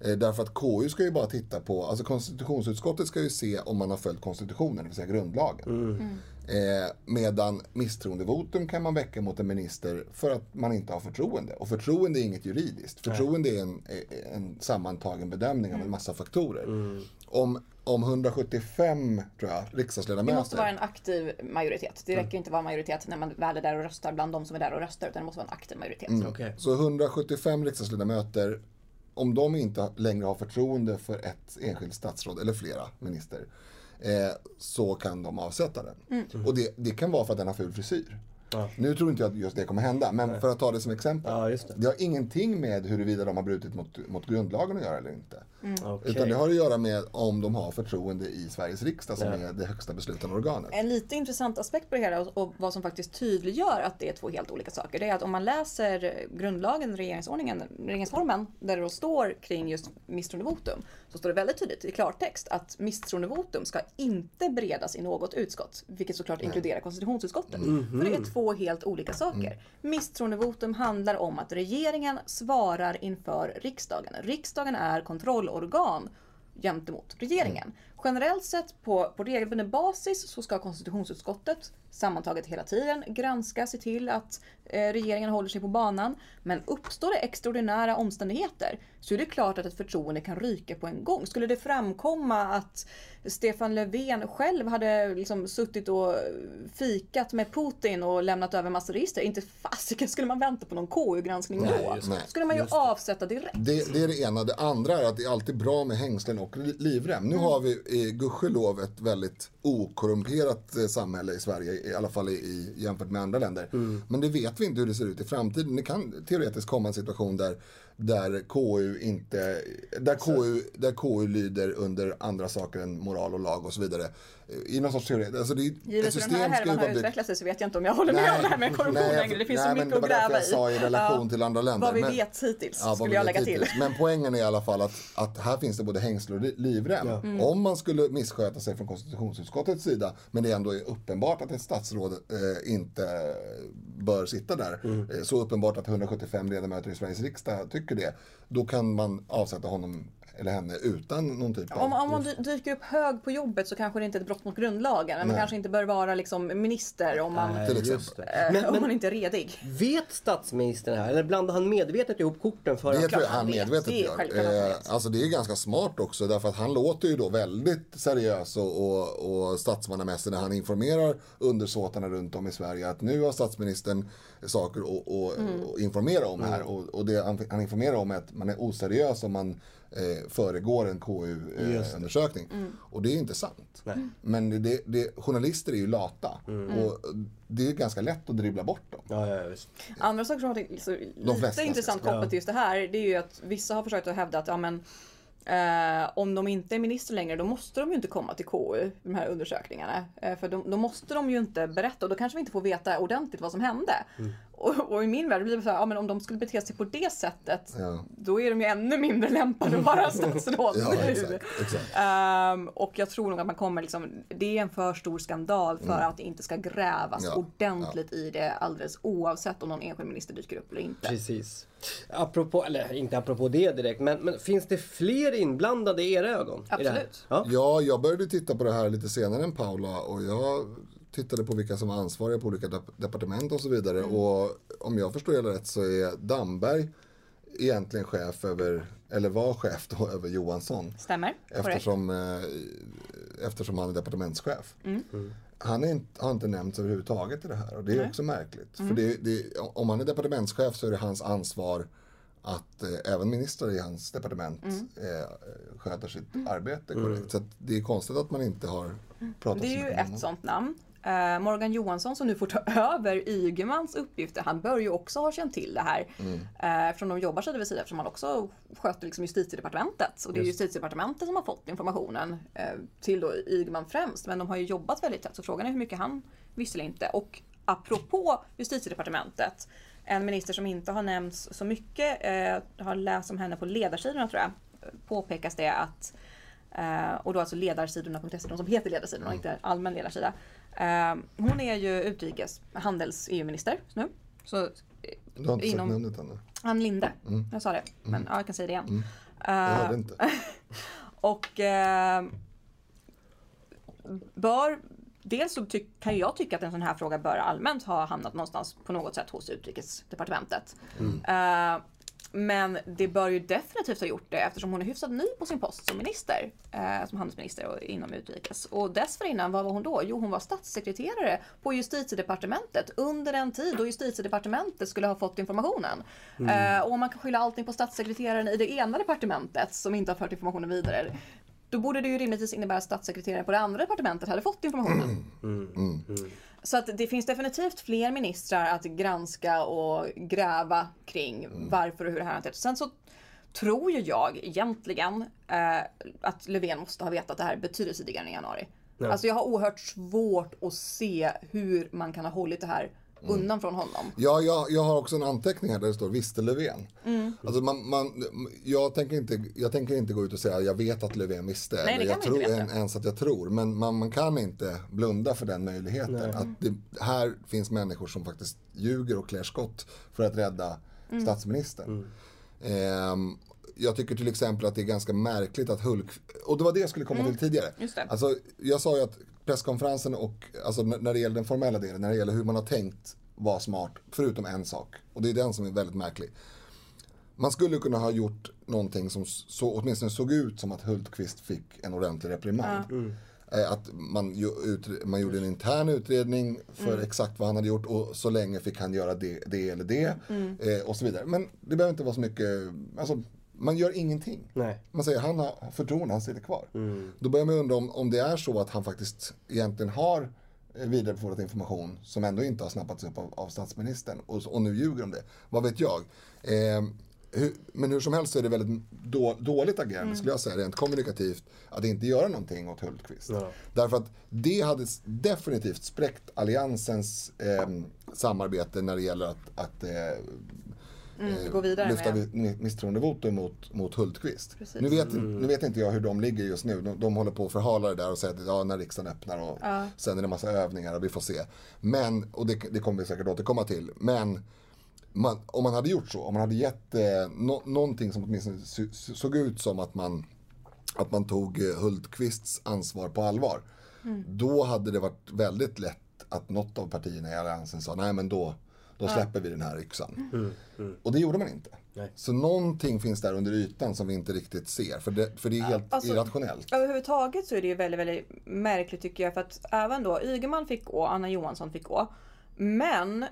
Eh, därför att KU ska ju bara titta på, alltså konstitutionsutskottet ska ju se om man har följt konstitutionen, det vill säga grundlagen. Eh, medan misstroendevotum kan man väcka mot en minister för att man inte har förtroende. Och förtroende är inget juridiskt. Förtroende är en, en sammantagen bedömning av en massa faktorer. Om, om 175 tror jag, riksdagsledamöter. Det måste vara en aktiv majoritet. Det räcker inte att vara majoritet när man väl är där och röstar bland de som är där och röstar. Utan det måste vara en aktiv majoritet. Okej. Så 175 riksdagsledamöter, om de inte längre har förtroende för ett enskilt statsråd eller flera minister, eh, så kan de avsätta den. Och det, det kan vara för att den har ful frisyr. Nu tror inte jag att just det kommer hända, men för att ta det som exempel. Ja, just det. det har ingenting med huruvida de har brutit mot, mot grundlagen att göra eller inte. Okej. Utan det har att göra med om de har förtroende i Sveriges riksdag som är det högsta beslutande organet. En lite intressant aspekt på det hela och vad som faktiskt tydliggör att det är två helt olika saker. Det är att om man läser grundlagen, regeringsordningen, regeringsformen, där det då står kring just misstroendevotum, så står det väldigt tydligt i klartext att misstroendevotum ska inte beredas i något utskott, vilket såklart inkluderar konstitutionsutskottet. För det är två helt olika saker. Misstroendevotum handlar om att regeringen svarar inför riksdagen. Riksdagen är kontrollorgan gentemot regeringen. Generellt sett på, på regelbunden basis så ska konstitutionsutskottet sammantaget hela tiden granska, se till att eh, regeringen håller sig på banan. Men uppstår det extraordinära omständigheter så är det klart att ett förtroende kan ryka på en gång. Skulle det framkomma att Stefan Löfven själv hade liksom suttit och fikat med Putin och lämnat över massa register, inte fasiken skulle man vänta på någon KU-granskning Nej, då. det. skulle man ju avsätta direkt. Det, det är det ena. Det andra är att det är alltid bra med hängslen och li- livrem. Nu har vi gudskelov ett väldigt okorrumperat eh, samhälle i Sverige, i alla fall i, i, jämfört med andra länder. Men det vet vi inte hur det ser ut i framtiden. Det kan teoretiskt komma en situation där, där KU inte, där KU, där KU lyder under andra saker än moral och lag och så vidare. I någon sorts teori. Alltså det, Givet hur den här härvan vara har utvecklat sig så vet jag inte om jag håller med om det här med korruption nej, längre. Det finns nej, så mycket att gräva jag i. sa i relation till andra länder. Vad vi Men- vet hittills Ja, skulle jag lägga till. hittills. Men poängen är i alla fall att, att här finns det både hängslen och li- livrem. Mm. Om man skulle missköta sig från konstitutionsutskottets sida, men det ändå är uppenbart att ett statsråd eh, inte bör sitta där, Mm. eh, så uppenbart att 175 ledamöter i Sveriges riksdag tycker det, då kan man avsätta honom eller henne utan någon typ av... Om, om man dy- dyker upp hög på jobbet så kanske det inte är ett brott mot grundlagen. Men man kanske inte bör vara liksom minister om man, Nej, exempel. det. eh, Men, om men man inte är redig. vet statsministern det här? Eller blandar han medvetet ihop korten för Det att... tror jag han han vet. medvetet Det är gör. självklart han Eh, alltså det är ganska smart också därför att han låter ju då väldigt seriös och, och, och statsmannamässig när han informerar undersåtarna runt om i Sverige att nu har statsministern saker att Mm. informera om här och, och det han, han informerar om är att man är oseriös om man eh, föregår en. KU-undersökning. Mm. Och det är inte sant. Nej. Men det, det, journalister är ju lata Mm. och det är ganska lätt att dribbla bort dem. Ja, ja, visst. Andra saker som har tänkt- så lite intressant kopplat till just det här, det är ju att vissa har försökt att hävda att ja, men, eh, om de inte är minister längre då måste de ju inte komma till KU, de här undersökningarna. Eh, för då, då måste de ju inte berätta och då kanske vi inte får veta ordentligt vad som hände. Mm. Och, och i min värld blir det så här, ja, men om de skulle bete sig på det sättet Ja. då är de ju ännu mindre lämpade att vara statsråd Ja, nu. exakt. exakt. Ehm, och jag tror nog att man kommer liksom, det är en för stor skandal för Mm. att det inte ska grävas Ja, ordentligt i det alldeles oavsett om någon enskild minister dyker upp eller inte. Precis. Apropå, eller inte apropå det direkt, men, men finns det fler inblandade i era ögon? i det här? Absolut. Ja. Ja, jag började titta på det här lite senare än Paula och jag tittade på vilka som var ansvariga på olika dep- departement och så vidare. Mm. Och om jag förstår det rätt så är Damberg egentligen chef över, eller var chef då över Johansson. Stämmer? Eftersom, eh, eftersom han är departementschef. Mm. Han är inte, har inte nämnts överhuvudtaget i det här och det är också märkligt. För det, det, om han är departementschef så är det hans ansvar att eh, även ministrar i hans departement eh, sköter sitt arbete korrekt. Så att det är konstigt att man inte har pratat Det så är ju om ett sånt namn. Eh, Morgan Johansson som nu får ta över Ygemans uppgifter, han bör ju också ha känt till det här. Mm. Eh, eftersom de jobbar sida vid sida, eftersom han också sköter liksom justitiedepartementet. Och det är justitiedepartementet som har fått informationen eh, till då Ygeman främst. Men de har ju jobbat väldigt tätt, så frågan är hur mycket han visste eller inte. Och apropå justitiedepartementet, en minister som inte har nämnts så mycket, eh, har läst om henne på ledarsidorna tror jag, påpekas det att Eh, och då alltså ledarsidorna.se, de som heter ledarsidorna och inte allmän ledarsida. Eh, hon är ju utrikes handels EU-minister nu. Så, eh, Du har inte sagt inom- namnet ännu. Ann Linde, jag sa det. Men ja, jag kan säga det igen. Jag Eh, hörde inte. och eh, bör, dels så tyck, kan jag tycka att en sån här fråga bör allmänt ha hamnat någonstans på något sätt hos utrikesdepartementet. Eh, Men det bör ju definitivt ha gjort det eftersom hon är hyfsat ny på sin post som minister, eh, som handelsminister och inom utrikes. Och dessförinnan, vad var hon då? Jo, hon var statssekreterare på justitiedepartementet under en tid då justitiedepartementet skulle ha fått informationen. Eh, och om man kan skylla allting på statssekreteraren i det ena departementet som inte har fört informationen vidare. Då borde det ju rimligtvis innebära att statssekreteraren på det andra departementet hade fått informationen. Så att det finns definitivt fler ministrar att granska och gräva kring varför och hur det här hanterats. Sen så tror ju jag egentligen eh, att Löfven måste ha vetat det här betydligt tidigare än i januari. Alltså jag har oerhört svårt att se hur man kan ha hållit det här undan från honom. Ja, jag, jag har också en anteckning här där det står visste Löfven. Mm. Alltså man, man, jag, tänker inte, jag tänker inte gå ut och säga jag vet att Löfven visste. Nej, det eller kan jag man inte tror, veta. en, ens att jag tror. Men man, man kan inte blunda för den möjligheten. Att det, här finns människor som faktiskt ljuger och klär skott för att rädda Mm. statsministern. Ehm, jag tycker till exempel att det är ganska märkligt att Hulk, och det var det jag skulle komma till tidigare. Mm. Just det. Alltså, jag sa ju att presskonferensen och alltså, när det gäller den formella delen, när det gäller hur man har tänkt var smart, förutom en sak. Och det är den som är väldigt märklig. Man skulle kunna ha gjort någonting som så, åtminstone såg ut som att Hultqvist fick en ordentlig reprimand. Eh, Att man, ut, man gjorde en intern utredning för exakt vad han hade gjort och så länge fick han göra det, det eller det eh, och så vidare. Men det behöver inte vara så mycket, alltså man gör ingenting. Nej. Man säger han har förtroende, han sitter kvar. Då börjar man undra om, om det är så att han faktiskt egentligen har eh, vidarebefordrat information som ändå inte har snappats upp av, av statsministern och, och nu ljuger om det. Vad vet jag? Eh, hur, men hur som helst så är det väldigt då, dåligt agerande skulle jag säga rent kommunikativt att inte göra någonting åt Hultqvist. Därför att det hade definitivt spräckt alliansens eh, samarbete när det gäller att, att eh, Mm, gå vidare lyfta med. mi- misstroendevotum mot, mot Hultqvist. Precis. Nu vet, nu vet inte jag hur de ligger just nu. De, de håller på att förhala det där och säger att ja, när riksdagen öppnar och sen är det en massa övningar och vi får se. Men, och det, det kommer vi säkert återkomma till. Men man, om man hade gjort så, om man hade gett eh, no, någonting som åtminstone så, så- såg ut som att man, att man tog eh, Hultqvists ansvar på allvar. Då hade det varit väldigt lätt att något av partierna i alliansen sa nej men då, då släpper vi den här yxan. Och det gjorde man inte. Nej. Så någonting finns där under ytan som vi inte riktigt ser. För det, för det är helt alltså- irrationellt. Överhuvudtaget så är det ju väldigt, väldigt märkligt tycker jag för att även då Ygeman fick gå, Anna Johansson fick gå. Men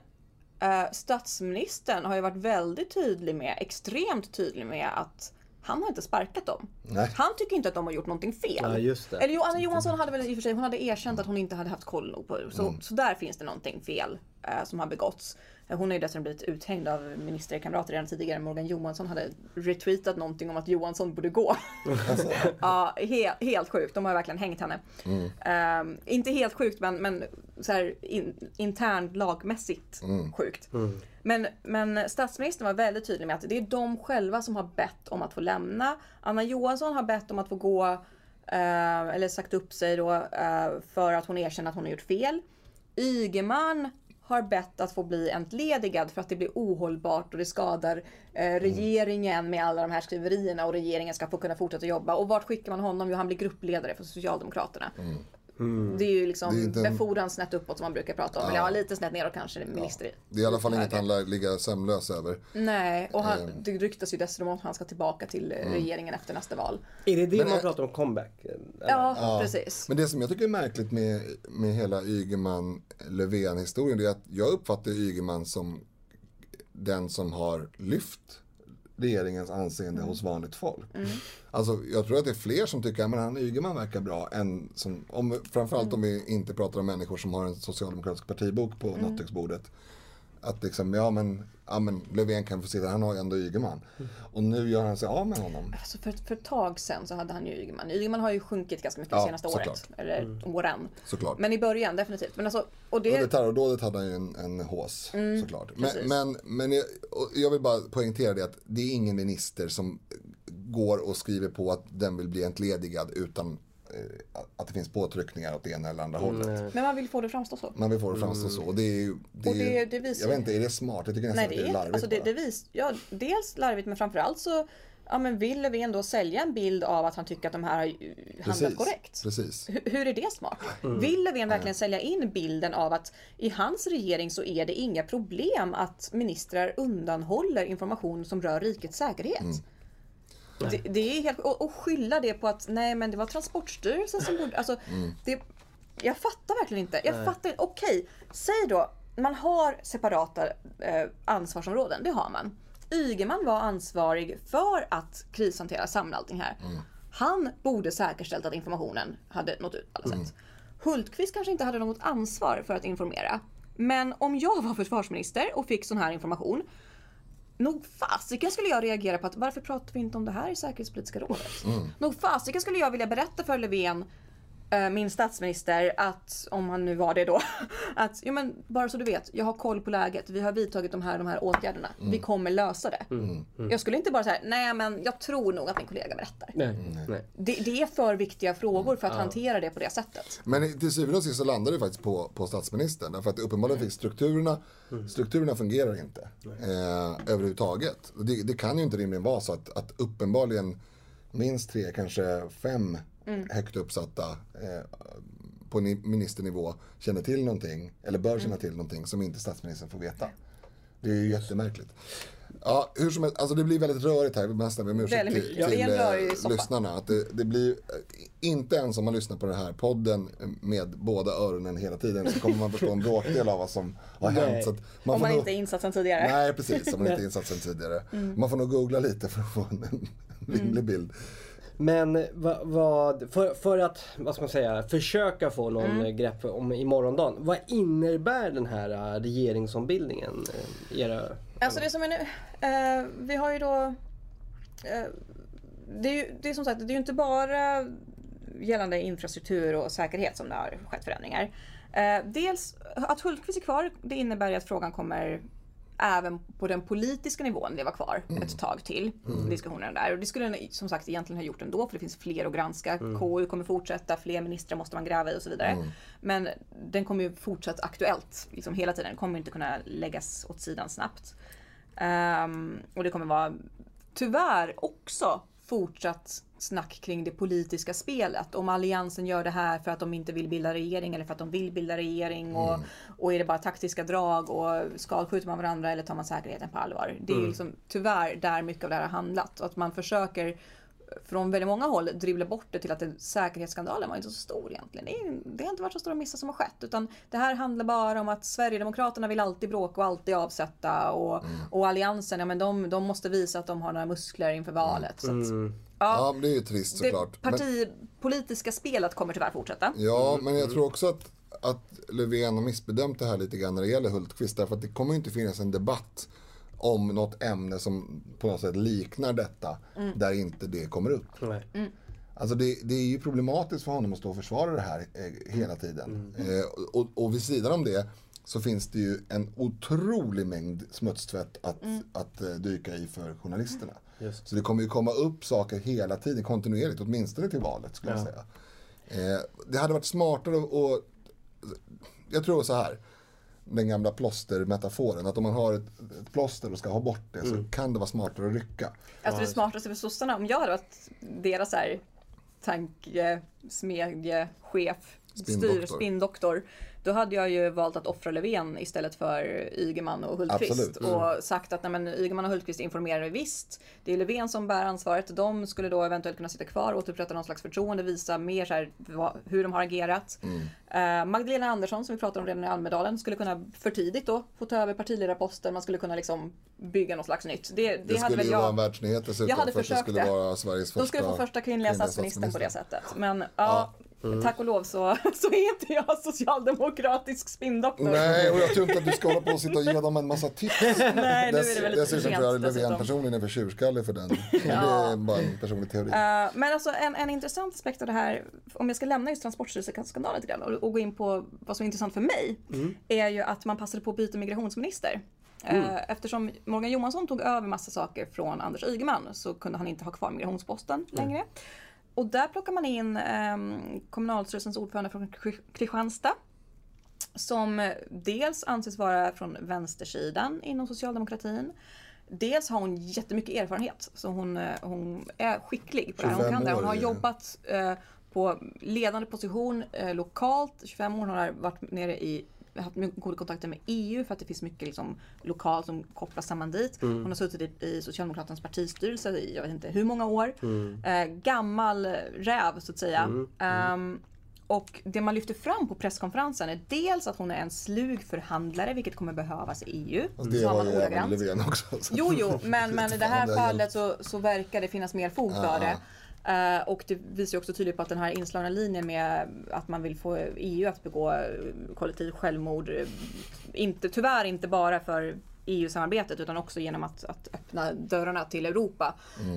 eh, statsministern har ju varit väldigt tydlig med, extremt tydlig med att han har inte sparkat dem. Nej. Han tycker inte att de har gjort någonting fel. Ja, just det. Eller jo, Anna Johansson hade väl i och för sig, hon hade erkänt att hon inte hade haft koll nog på det. Så, så där finns det någonting fel eh, som har begåtts. Hon har ju dessutom blivit uthängd av ministerkamrater redan tidigare. Morgan Johansson hade retweetat någonting om att Johansson borde gå. ja, he, helt sjukt. De har verkligen hängt henne. Eh, inte helt sjukt, men, men så här in, internt lagmässigt sjukt. Men, men statsministern var väldigt tydlig med att det är de själva som har bett om att få lämna. Anna Johansson har bett om att få gå, eh, eller sagt upp sig då, eh, för att hon erkänner att hon har gjort fel. Ygeman har bett att få bli entledigad för att det blir ohållbart och det skadar eh, regeringen med alla de här skriverierna och regeringen ska få kunna fortsätta jobba. Och vart skickar man honom? Jo, han blir gruppledare för Socialdemokraterna. Det är ju liksom Det är inte en- befordran snett uppåt som man brukar prata om. Eller ja, lite snett neråt kanske, minister. i- Det är i alla fall inget han lär ligga sömnlös över. Nej, och han, Ehm. det ryktas ju dessutom om att han ska tillbaka till eh, regeringen efter nästa val. Är det det Men, man eh, pratar om comeback? Eller? Ja, precis. Men det som jag tycker är märkligt med, med hela Ygeman-Löfven-historien det är att jag uppfattar Ygeman som den som har lyft regeringens anseende hos vanligt folk. Alltså, jag tror att det är fler som tycker att han Ygeman verkar bra. Än som, om, framförallt om vi inte pratar om människor som har en socialdemokratisk partibok på nattduksbordet. Att liksom, ja men, ja men Löfven kan få sitta, han har ju ändå Ygeman. Och nu gör han sig av med honom. Alltså för, för ett tag sedan så hade han ju Ygeman. Ygeman har ju sjunkit ganska mycket Ja, det senaste året. såklart. Eller åren. Såklart. Men i början definitivt. Men alltså, och det... Under terrordådet hade han ju en, en hås såklart. Men, precis. men, men jag, jag vill bara poängtera det att det är ingen minister som går och skriver på att den vill bli entledigad utan att det finns påtryckningar åt det ena eller andra hållet. Men man vill få det framstå så. Man vill få det framstå så. Och det är ju, det Och är det- det visar jag vet inte, är det smart? Jag tycker nästan Nej, att det är larvigt alltså det, det vis, ja, dels larvigt men framförallt så ja men vill Löfven då sälja en bild av att han tycker att de här har handlat korrekt? Precis. Hur, hur är det smart? Vill Löfven verkligen sälja in bilden av att i hans regering så är det inga problem att ministrar undanhåller information som rör rikets säkerhet? Det, det är helt, och, och skylla det på att nej men det var Transportstyrelsen som borde... Alltså, det, jag fattar verkligen inte. Jag fattar Okej, säg då man har separata eh, ansvarsområden. Det har man. Ygeman var ansvarig för att krishantera, samla allting här. Han borde säkerställt att informationen hade nått ut på alla sätt. Hultqvist kanske inte hade något ansvar för att informera. Men om jag var försvarsminister och fick sån här information Nog fasiken skulle jag reagera på att varför pratar vi inte om det här i säkerhetspolitiska rådet? Nog fasiken skulle jag vilja berätta för Löfven, min statsminister, att om han nu var det då, att jo men bara så du vet, jag har koll på läget, vi har vidtagit de här, de här åtgärderna, vi kommer lösa det. Jag skulle inte bara säga, nej men jag tror nog att min kollega berättar. Nej, nej. Det, det är för viktiga frågor för att hantera det på det sättet. Men till syvende och sist så landar det faktiskt på, på statsministern. Därför att uppenbarligen finns strukturerna, strukturerna fungerar inte eh, överhuvudtaget. Det, det kan ju inte rimligen vara så att, att uppenbarligen minst tre, kanske fem högt uppsatta eh, på ni- ministernivå känner till någonting, eller bör känna till någonting som inte statsministern får veta. Det är ju jättemärkligt. Ja, hur som helst, alltså det blir väldigt rörigt här. Vi måste nästan be om ursäkt till, till eh, lyssnarna. Att det, det blir, eh, inte ens om man lyssnar på den här podden med båda öronen hela tiden så kommer man förstå en bråkdel av vad som har Nej. hänt. Så att Om man nog- inte är insatt sen tidigare. Nej, precis. Om man inte är insatt sen tidigare. Man får nog googla lite för att få en, en rimlig bild. Men vad, vad, för, för att, vad ska man säga, försöka få någon Mm. grepp om i morgondagen. Vad innebär den här eh, regeringsombildningen? i Era, Alltså det som är nu, eh, vi har ju då... Eh, det, är ju, det är som sagt, det är ju inte bara gällande infrastruktur och säkerhet som det har skett förändringar. Eh, dels att Hultqvist är kvar, det innebär att frågan kommer även på den politiska nivån leva kvar ett tag till. Diskussionerna där. Och det skulle den som sagt egentligen ha gjort ändå för det finns fler att granska. KU kommer fortsätta, fler ministrar måste man gräva i och så vidare. Men den kommer ju fortsatt aktuellt liksom hela tiden. Den kommer inte kunna läggas åt sidan snabbt. Ehm, och det kommer vara tyvärr också fortsatt snack kring det politiska spelet. Om alliansen gör det här för att de inte vill bilda regering eller för att de vill bilda regering. Och, och är det bara taktiska drag och skadskjuter man varandra eller tar man säkerheten på allvar? Det är ju liksom tyvärr där mycket av det här har handlat. Och att man försöker från väldigt många håll dribbla bort det till att det, säkerhetsskandalen var inte så stor egentligen. Det, är, det har inte varit så stora missar som har skett. Utan det här handlar bara om att Sverigedemokraterna vill alltid bråka och alltid avsätta. Och, och Alliansen, ja men de, de måste visa att de har några muskler inför valet. Så att, Ja, det är ju trist det såklart. Men, partipolitiska spelet kommer tyvärr fortsätta. ja, men jag tror också att, att Löfven har missbedömt det här lite grann när det gäller Hultqvist. Därför att det kommer ju inte finnas en debatt om något ämne som på något sätt liknar detta. Där inte det kommer upp. nej. Alltså det, det är ju problematiskt för honom att stå och försvara det här eh, hela tiden. Eh, och, och vid sidan om det så finns det ju en otrolig mängd smutstvätt att, att eh, dyka i för journalisterna. Just. Så det kommer ju komma upp saker hela tiden, kontinuerligt, åtminstone till valet skulle jag säga. Eh, det hade varit smartare och jag tror så här, den gamla plåstermetaforen, att om man har ett, ett plåster och ska ha bort det så kan det vara smartare att rycka. Alltså det smartaste för sossarna, om jag hade varit deras här tankesmedjechef, styr, Spinndoktor. Då hade jag ju valt att offra Löfven istället för Ygeman och Hultqvist. Mm. Och sagt att nej, men, Ygeman och Hultqvist informerar visst. Det är Löfven som bär ansvaret. De skulle då eventuellt kunna sitta kvar, återupprätta någon slags förtroende, visa mer så här, hur de har agerat. Mm. Eh, Magdalena Andersson, som vi pratade om redan i Almedalen, skulle kunna för tidigt då få ta över partiledarposten. Man skulle kunna liksom bygga något slags nytt. Det, det, Det, hade skulle väl ju jag... vara en världsnyhet dessutom Jag hade för att det försökt skulle det. vara Sveriges första skulle få första kvinnliga statsministern på det sättet. Men ja, tack och lov så, så är inte jag socialdemokratisk spinndoktor. Nej, och jag tror inte att du ska hålla på och sitta och ge dem en massa tips. Nej, nu är det väl lite för Dessutom tror jag att Löfven personligen är för tjurskallig för den. Men Det är bara en personlig teori. Eh, men alltså en, en intressant aspekt av det här, om jag ska lämna just Transportstyrelseskandalen lite grann och, och gå in på vad som är intressant för mig, är ju att man passade på att byta migrationsminister. Eh, Eftersom Morgan Johansson tog över massa saker från Anders Ygeman så kunde han inte ha kvar migrationsposten längre. Och där plockar man in um, kommunalstyrelsens ordförande från Kri- Kristianstad. Som eh, dels anses vara från vänstersidan inom socialdemokratin. dels har hon jättemycket erfarenhet. Så hon, eh, hon är skicklig på det här. Hon 25 kan det. Hon har jobbat eh, på ledande position eh, lokalt. 25 år. Hon har varit nere i haft mycket goda kontakter med EU för att det finns mycket liksom, lokalt som kopplas samman dit. Hon har suttit i, i Socialdemokraternas partistyrelse i jag vet inte hur många år. Eh, gammal räv så att säga. Ehm, och det man lyfter fram på presskonferensen är dels att hon är en slug förhandlare, vilket kommer behövas i EU. Fast det Sa var ju även. Löfven också. så- Jo, jo, men, men i det här fallet så, så verkar det finnas mer fog för det. Eh, och det visar också tydligt på att den här inslagna linjen med att man vill få EU att begå eh, kollektivt självmord, eh, inte, tyvärr inte bara för EU-samarbetet utan också genom att, att öppna dörrarna till Europa.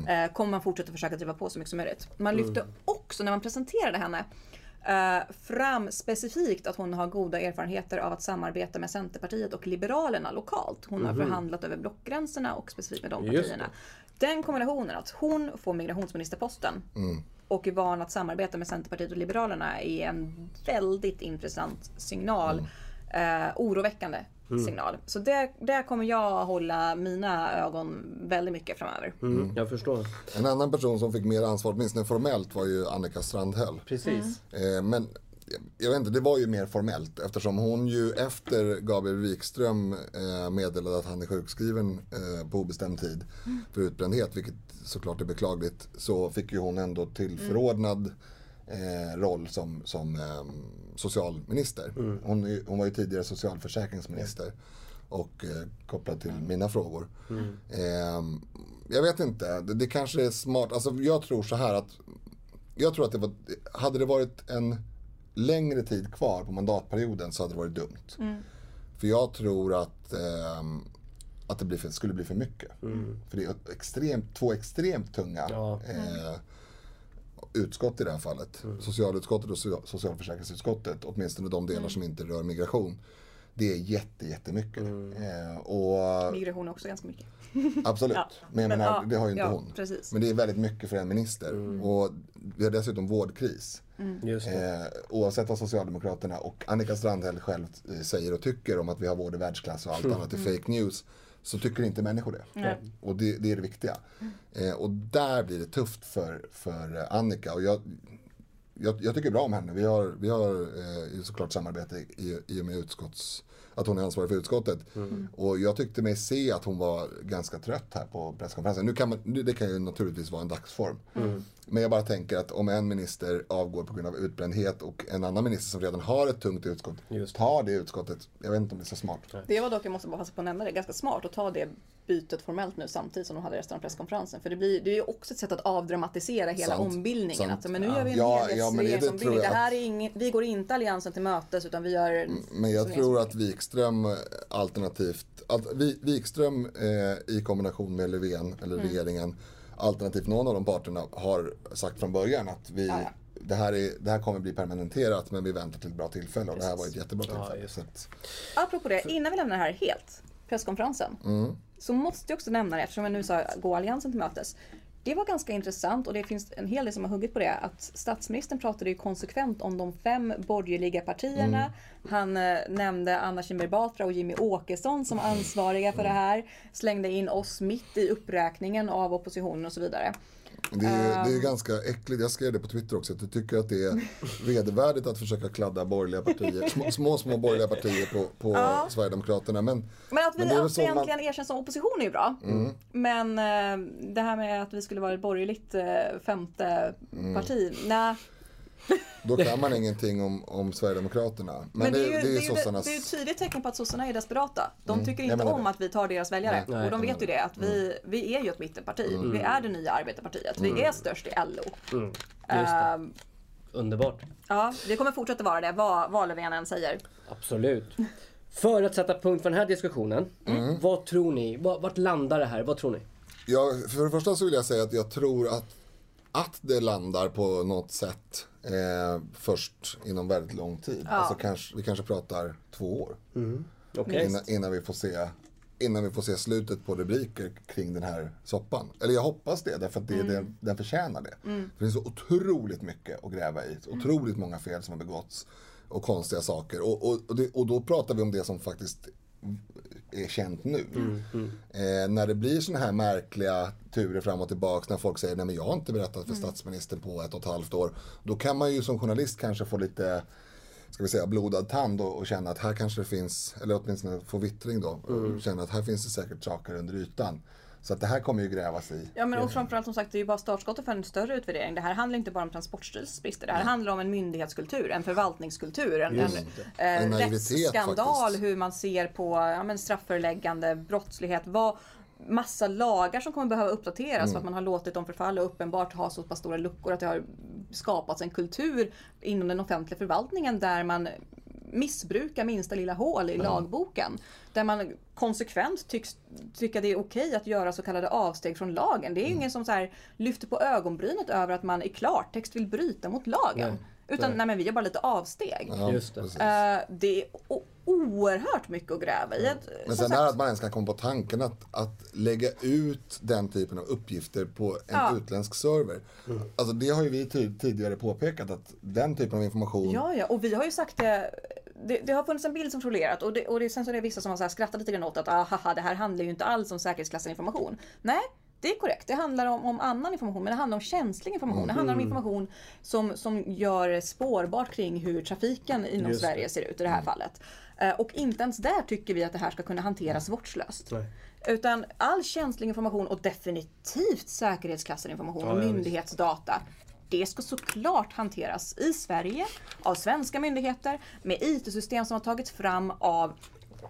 Eh, kommer man fortsätta försöka driva på så mycket som möjligt. Man lyfte också när man presenterade henne eh, fram specifikt att hon har goda erfarenheter av att samarbeta med Centerpartiet och Liberalerna lokalt. Hon har förhandlat över blockgränserna och specifikt med de partierna. Den kombinationen att hon får migrationsministerposten och är van att samarbeta med Centerpartiet och Liberalerna är en väldigt intressant signal. Eh, oroväckande signal. Så där, där kommer jag hålla mina ögon väldigt mycket framöver. Mm, jag förstår. En annan person som fick mer ansvar, åtminstone formellt, var ju Annika Strandhäll. Precis. Eh, men jag vet inte, det var ju mer formellt eftersom hon ju efter Gabriel Wikström eh, meddelade att han är sjukskriven eh, på obestämd tid för utbrändhet, vilket såklart är beklagligt, så fick ju hon ändå tillförordnad eh, roll som, som eh, socialminister. Hon, är- hon var ju tidigare socialförsäkringsminister och eh, kopplad till mina frågor. Eh, jag vet inte, det, det kanske är smart, alltså jag tror så här att jag tror att det var, hade det varit en längre tid kvar på mandatperioden så hade det varit dumt. För jag tror att, ehm, att det blir för, skulle bli för mycket. För det är extremt, två extremt tunga Ja. eh, utskott i det här fallet. Socialutskottet och so- socialförsäkringsutskottet, åtminstone de delar som inte rör migration. Det är jätte, jättemycket. Eh, och Migration också ganska mycket. Absolut. Ja, Men men menar, ja, det har ju inte ja, hon. precis. Men det är väldigt mycket för en minister. Och vi har dessutom vårdkris. Just det. Eh, oavsett vad Socialdemokraterna och Annika Strandhäll själv eh, säger och tycker om att vi har vård i världsklass och allt annat är fake news. Så tycker inte människor det. Och det, det är det viktiga. Eh, och där blir det tufft för, för eh, Annika. Och jag, jag, jag tycker bra om henne. Vi har, vi har eh, såklart samarbete i, i och med utskotts, att hon är ansvarig för utskottet. Och jag tyckte mig se att hon var ganska trött här på presskonferensen. Nu kan man, nu- det kan ju naturligtvis vara en dagsform. Men jag bara tänker att om en minister avgår på grund av utbrändhet och en annan minister som redan har ett tungt utskott tar det utskottet. Jag vet inte om det är så smart. Det var dock, jag måste bara passa på att nämna det, ganska smart att ta det bytet formellt nu samtidigt som de hade resten av presskonferensen. För det, blir, det är ju också ett sätt att avdramatisera hela Sant. ombildningen. Sant. Att, men nu gör vi en Ja, ja, men det- det Det, här är ingen, vi går inte alliansen till mötes utan vi gör... Men jag tror att Wikström eh, alternativt, Vi- Wikström eh, i kombination med Löfven eller Mm. regeringen alternativt någon av de parterna har sagt från början att vi, Ja, ja. Det, här är, det här kommer bli permanenterat men vi väntar till ett bra tillfälle och det här var ett jättebra Ja, tillfälle. just så att, Apropå det, innan vi lämnar det här helt, presskonferensen. Mm. Så måste jag också nämna det, eftersom jag nu sa gå alliansen till mötes. Det var ganska intressant och det finns en hel del som har huggit på det. Att statsministern pratade ju konsekvent om de fem borgerliga partierna. Mm. Han eh, nämnde Anna Kinberg Batra och Jimmy Åkesson som ansvariga för det här. Slängde in oss mitt i uppräkningen av oppositionen och så vidare. Det, är, det Ehm. är ganska äckligt, jag skrev det på Twitter också, att jag tycker att det är vedervärdigt att försöka kladda borgerliga partier, små, små, små borgerliga partier på, på Sverigedemokraterna. Men, Men att vi Men det att vi man- Mm. äntligen erkänns som opposition är ju bra. Men eh, det här med att vi skulle vara ett borgerligt eh, femte Mm. parti, nej. Då kan man ingenting om, om Sverigedemokraterna. Men, Men, det, det, är ju, det är det, sossarnas... det är ett tydligt tecken på att sossarna är desperata. De tycker Mm. jag inte om det. att vi tar deras väljare. Nej. och de vet ju det att vi, vi är ju ett mittenparti. Vi är det nya arbetarpartiet. Vi är störst i LO. Mm. Ehm, Underbart. ja, vi kommer fortsätta vara det vad, vad Löfven än säger. Absolut. För att sätta punkt för den här diskussionen. Mm. Vad tror ni? Vart vart landar det här? Vad tror ni? Ja, för det första så vill jag säga att jag tror att, att det landar på något sätt eh, först inom väldigt lång tid. Alltså kanske, vi kanske pratar två år. Okej. Innan, innan, vi får se, innan vi får se slutet på rubriker kring den här soppan. Eller jag hoppas det, därför att det, den, den förtjänar det. För det är så otroligt mycket att gräva i. Så otroligt många fel som har begåtts. Och konstiga saker. Och, och, och, det, och då pratar vi om det som faktiskt är känt nu. Mm, Eh, när det blir såna här märkliga turer fram och tillbaks när folk säger nej men jag har inte berättat Mm. för statsministern på ett och ett halvt år. Då kan man ju som journalist kanske få lite ska vi säga blodad tand och, och känna att här kanske det finns, eller åtminstone få vittring då, Mm. och känna att här finns det säkert saker under ytan. Så att det här kommer ju grävas i. Ja men och framförallt som sagt det är ju bara startskottet för en större utvärdering. Det här handlar inte bara om Transportstyrelsens brister. Det här handlar om en myndighetskultur, en förvaltningskultur, en, en, eh, En rättsskandal, faktiskt. hur man ser på ja, men strafföreläggande, brottslighet. Vad, massa lagar som kommer behöva uppdateras Mm. för att man har låtit dem förfalla och uppenbart ha så pass stora luckor att det har skapats en kultur inom den offentliga förvaltningen där man missbrukar minsta lilla hål i lagboken. Där man konsekvent tycks tycka det är okej att göra så kallade avsteg från lagen. Det är ju ingen som så här lyfter på ögonbrynet över att man i klartext vill bryta mot lagen. Nej. Utan Nej. nej. men vi gör bara lite avsteg. Ja, Just det. Eh, det är o- oerhört mycket att gräva i. Att, Men sen är sagt, att man ens kan komma på tanken att, att lägga ut den typen av uppgifter på en Ja. utländsk server. Alltså det har ju vi tidigare påpekat att den typen av information Ja, ja, och vi har ju sagt det. Det, det har funnits en bild som florerat och, det, och det, sen så är det vissa som har så här skrattat lite grann åt att ah, haha, det här handlar ju inte alls om säkerhetsklassad information. Nej, det är korrekt. Det handlar om, om annan information, men det handlar om känslig information. Det handlar om information som, som gör spårbart kring hur trafiken inom Just. Sverige ser ut i det här fallet. Eh, Och inte ens där tycker vi att det här ska kunna hanteras vårdslöst. Nej. Utan all känslig information och definitivt säkerhetsklassad information Ja, och ja, myndighetsdata. Det ska såklart hanteras i Sverige av svenska myndigheter med IT-system som har tagits fram av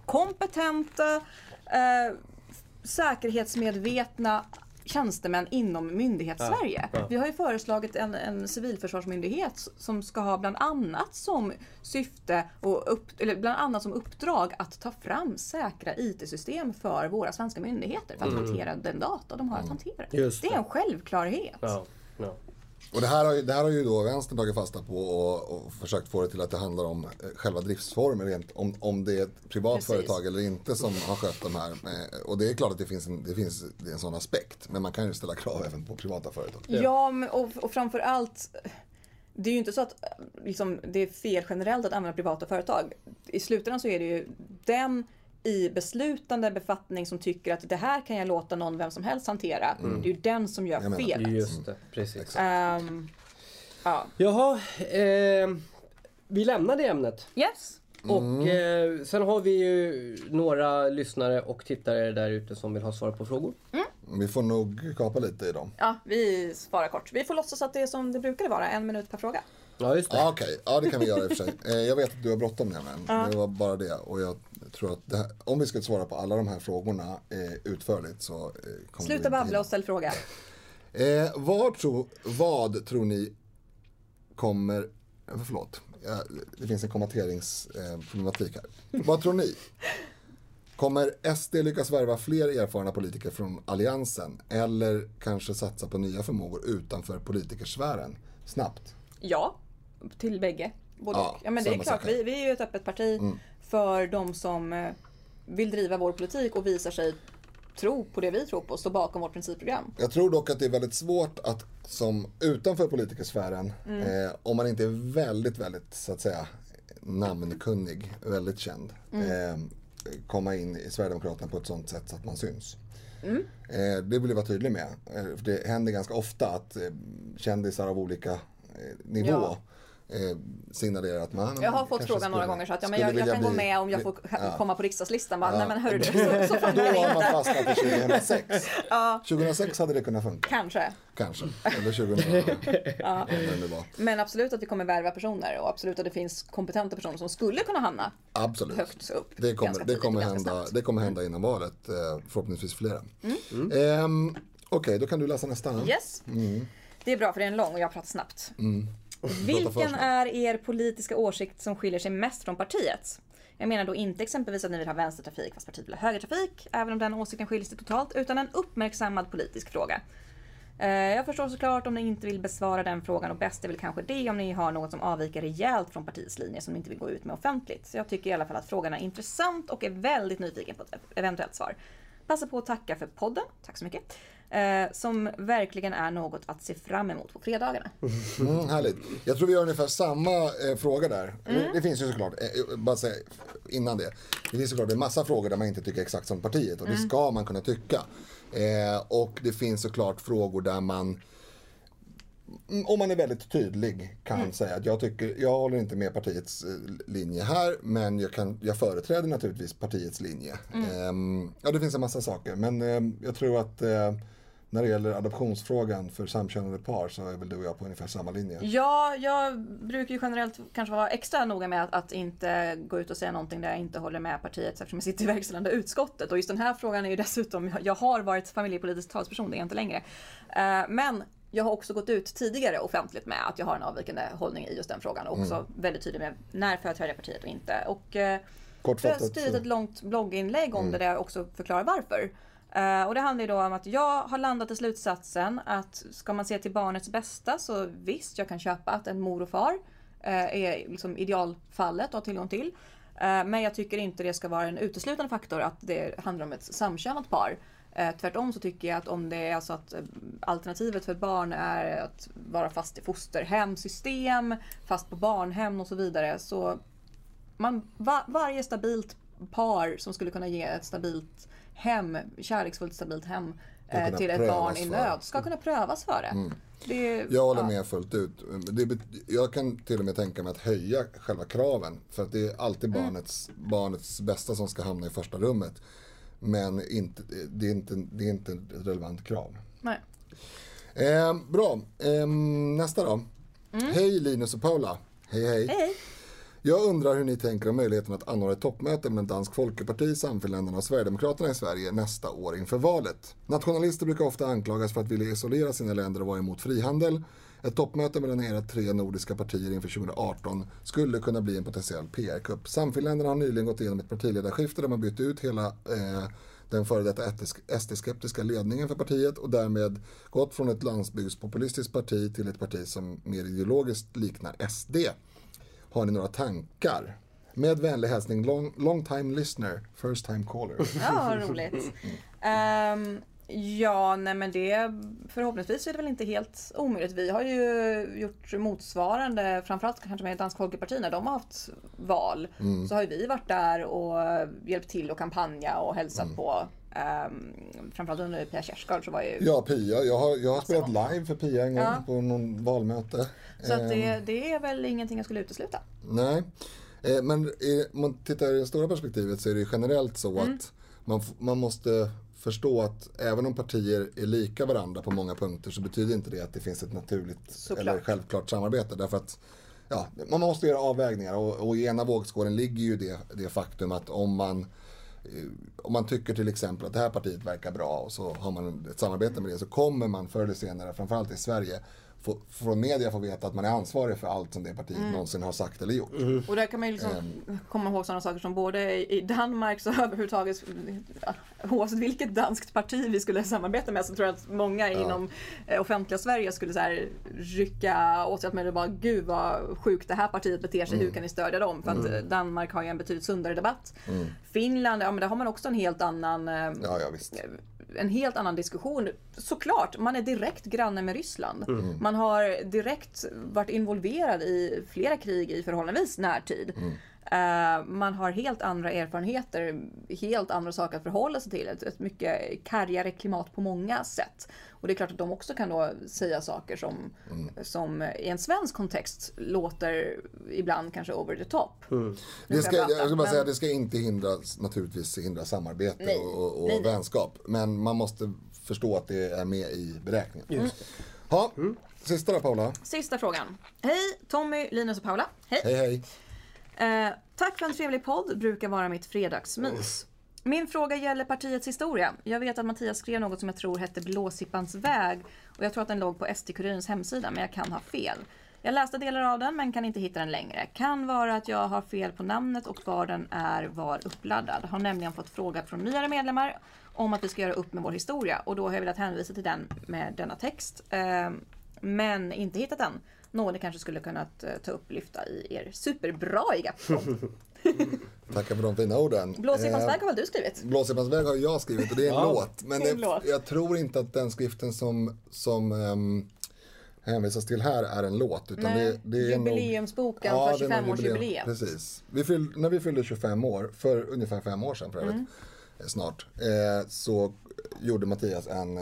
kompetenta, eh, säkerhetsmedvetna tjänstemän inom myndighets-Sverige. Ja, ja. Vi har ju föreslagit en, en civilförsvarsmyndighet som ska ha bland annat som syfte och upp, eller bland annat som uppdrag att ta fram säkra IT-system för våra svenska myndigheter för att hantera den data de har att hantera. Mm. Just det är det. en självklarhet. Ja. Och det här har ju, det här har ju då vänstern tagit fasta på och, och försökt få det till att det handlar om eh, själva driftsformen, rent, om, om det är ett privat Precis. företag eller inte som har skött de här. Eh, Och det är klart att det finns, en, det finns en sån aspekt, men man kan ju ställa krav även på privata företag. Ja, men- och, och framför allt det är ju inte så att eh, liksom, det är fel generellt att använda privata företag. I slutändan så är det ju den i beslutande befattning som tycker att det här kan jag låta någon vem som helst hantera. Det är ju den som gör Jag felet. Just det, precis. Ehm, ja. Jaha, eh, vi lämnar det ämnet. Yes. Och eh, sen har vi ju några lyssnare och tittare där ute som vill ha svar på frågor. Vi får nog kapa lite i dem. Ja, vi svarar kort. Vi får låtsas att det är som det brukade vara, en minut per fråga. Ja, just det. Ja, Okej, ja det kan vi göra i och för sig. Eh, Jag vet att du har bråttom nämligen. Det var bara det. Och jag tror att det här, om vi ska svara på alla de här frågorna eh, utförligt så eh, kommer Sluta babbla och ställ fråga. Eh, vad, tro, vad tror ni kommer... eh, Förlåt, ja, det finns en kommateringsproblematik här. Vad tror ni? Kommer SD lyckas värva fler erfarna politiker från Alliansen eller kanske satsa på nya förmågor utanför politikersfären snabbt? Ja, till bägge. Både Ja. Ja, men det är klart, vi, vi är ju ett öppet parti för de som eh, vill driva vår politik och visar sig tro på det vi tror på och stå bakom vårt principprogram. Jag tror dock att det är väldigt svårt att som utanför politikersfären, eh, om man inte är väldigt, väldigt så att säga namnkunnig, väldigt känd, eh, komma in i Sverigedemokraterna på ett sånt sätt så att man syns. Eh, det vill jag vara tydlig med. Eh, för det händer ganska ofta att eh, kändisar av olika nivå Ja. Eh, signalerar att man Jag har fått frågan några gånger så att ja, men jag, jag kan gå bli- med om jag får ja. komma på riksdagslistan. Bara, Nej men hörru du, så, så Då funkar det har man inte. fastnat i 2006. 2006 hade det kunnat funka. Kanske. Kanske. Eller 2000. ja. Men absolut att vi kommer värva personer och absolut att det finns kompetenta personer som skulle kunna hamna Absolut. högt upp. Det kommer, det kommer, hända, det kommer hända innan valet. eh, Förhoppningsvis flera. Mm. Ehm, Okej, då kan du läsa nästa. Yes. Det är bra för det är en lång och jag pratar snabbt. Vilken är er politiska åsikt som skiljer sig mest från partiets? Jag menar då inte exempelvis att ni vill ha vänstertrafik fast partiet vill ha högertrafik, även om den åsikten skiljer sig totalt, utan en uppmärksammad politisk fråga. Eh, Jag förstår såklart om ni inte vill besvara den frågan och bäst är väl kanske det om ni har något som avviker rejält från partiets linje som ni inte vill gå ut med offentligt. Så jag tycker i alla fall att frågan är intressant och är väldigt nyfiken på ett eventuellt svar. Passa på att tacka för podden, tack så mycket. Eh, som verkligen är något att se fram emot på fredagarna. Mm, härligt. Jag tror vi gör ungefär samma eh, fråga där. Mm. Det, det finns ju såklart, eh, bara säga innan det. Det finns såklart en massa frågor där man inte tycker exakt som partiet och det Mm. ska man kunna tycka. Eh, och det finns såklart frågor där man Mm, om man är väldigt tydlig kan Mm. säga att jag tycker, jag håller inte med partiets eh, linje här men jag, kan, jag företräder naturligtvis partiets linje. Mm. Ehm, ja det finns en massa saker men ehm, jag tror att eh, när det gäller adoptionsfrågan för samkönade par så är väl du och jag på ungefär samma linje. Ja, jag brukar ju generellt kanske vara extra noga med att, att inte gå ut och säga någonting där jag inte håller med partiet eftersom jag sitter i verkställande utskottet. Och just den här frågan är ju dessutom, jag har varit familjepolitisk talsperson, det är jag inte längre. Eh, Men jag har också gått ut tidigare offentligt med att jag har en avvikande hållning i just den frågan och också väldigt tydlig med när företräder jag partiet och inte. Och eh, jag har Kortfattat skrivit ett långt blogginlägg om det där jag också förklarar varför. Eh, och det handlar ju då om att jag har landat i slutsatsen att ska man se till barnets bästa så visst, jag kan köpa att en mor och far eh, är liksom idealfallet att ha tillgång till. Eh, men jag tycker inte det ska vara en uteslutande faktor att det handlar om ett samkönat par. Tvärtom så tycker jag att om det är så att alternativet för ett barn är att vara fast i fosterhemsystem, fast på barnhem och så vidare så man, var, varje stabilt par som skulle kunna ge ett stabilt hem, kärleksfullt stabilt hem eh, till ett barn i nöd ska kunna prövas för det. det Jag håller ja. med fullt ut. Det, jag kan till och med tänka mig att höja själva kraven. För att det är alltid Mm. barnets, barnets bästa som ska hamna i första rummet. Men inte, det, är inte, det är inte ett relevant krav. Nej. Eh, bra, eh, nästa då. Hej Linus och Paula. Hej hej. Mm. Hej! Jag undrar hur ni tänker om möjligheten att anordna ett toppmöte mellan Dansk Folkeparti, Samfinländarna och Sverigedemokraterna i Sverige nästa år inför valet. Nationalister brukar ofta anklagas för att vilja isolera sina länder och vara emot frihandel. Ett toppmöte mellan era tre nordiska partier inför 2018 skulle kunna bli en potentiell PR-kupp. Samfinländarna har nyligen gått igenom ett partiledarskifte där man bytt ut hela eh, den före detta SD-skeptiska ledningen för partiet och därmed gått från ett landsbygdspopulistiskt parti till ett parti som mer ideologiskt liknar SD. Har ni några tankar? Med vänlig hälsning, long, long time listener, first time caller. Ja, vad roligt. Ehm, ja, nej men det förhoppningsvis är det väl inte helt omöjligt. Vi har ju gjort motsvarande, framförallt kanske med Dansk Folkeparti när de har haft val. Så har ju vi varit där och hjälpt till och kampanja och hälsat på. Um, framförallt under Pia Kjaersgaard så var ju Ja, Pia. Jag har, jag har spelat gånger. live för Pia en gång Ja. på någon valmöte. Så att Ehm, det, det är väl ingenting jag skulle utesluta. Nej, eh, men eh, om man tittar i det stora perspektivet så är det generellt så Mm. att man, man måste förstå att även om partier är lika varandra på många punkter så betyder inte det att det finns ett naturligt Såklart. eller självklart samarbete. Därför att ja, man måste göra avvägningar och, och i ena vågskålen ligger ju det, det faktum att om man Eh, om man tycker till exempel att det här partiet verkar bra och så har man ett samarbete med det så kommer man förr eller senare, framförallt i Sverige, få, från media få veta att man är ansvarig för allt som det partiet Mm. någonsin har sagt eller gjort. Och där kan man ju liksom Ehm. komma ihåg sådana saker som både i Danmark så överhuvudtaget ja, oavsett vilket danskt parti vi skulle samarbeta med så tror jag att många inom eh, offentliga Sverige skulle så här rycka åt sig att man bara gud vad sjukt det här partiet beter sig, hur kan ni stödja dem? För att eh, Danmark har ju en betydligt sundare debatt. Finland, ja men där har man också en helt annan eh, Ja, ja visst. En helt annan diskussion. Såklart, man är direkt granne med Ryssland. Man har direkt varit involverad i flera krig i förhållandevis närtid. Eh, man har helt andra erfarenheter, helt andra saker att förhålla sig till. Ett, ett mycket kargare klimat på många sätt. Och det är klart att de också kan då säga saker som, som i en svensk kontext låter ibland kanske over the top. Nu Det ska, jag jag ska bara men- säga att det ska inte hindra, naturligtvis hindra samarbete Nej. och, och Nej, nej. vänskap. Men man måste förstå att det är med i beräkningen. Ja, sista då Paula. Sista frågan. Hej Tommy, Linus och Paula. Hej! Hej hej. Eh, tack för en trevlig podd, brukar vara mitt fredagsmys. Min fråga gäller partiets historia. Jag vet att Mattias skrev något som jag tror hette Blåsippans väg och jag tror att den låg på SD-Kurirens hemsida, men jag kan ha fel. Jag läste delar av den men kan inte hitta den längre. Kan vara att jag har fel på namnet och var den är var uppladdad. Har nämligen fått fråga från nyare medlemmar om att vi ska göra upp med vår historia och då har jag velat hänvisa till den med denna text. Eh, men inte hittat den. Någon ni kanske skulle kunnat eh, ta upp lyfta i er superbraiga podd. Tackar för de fina orden. Blåsippans Eh, väg har väl du skrivit? Blåsippans väg har jag skrivit och det är en Ja. låt. Men en det, låt. jag tror inte att den skriften som, som ehm, hänvisas till här är en låt. Utan Nej, det, det är nog- jubileumsboken Ja, för det är nog 25-årsjubileum. Precis. Vi fyll, när vi fyllde 25 år, för ungefär fem år sedan för övrigt, Mm. eh, snart, eh, så gjorde Mattias en,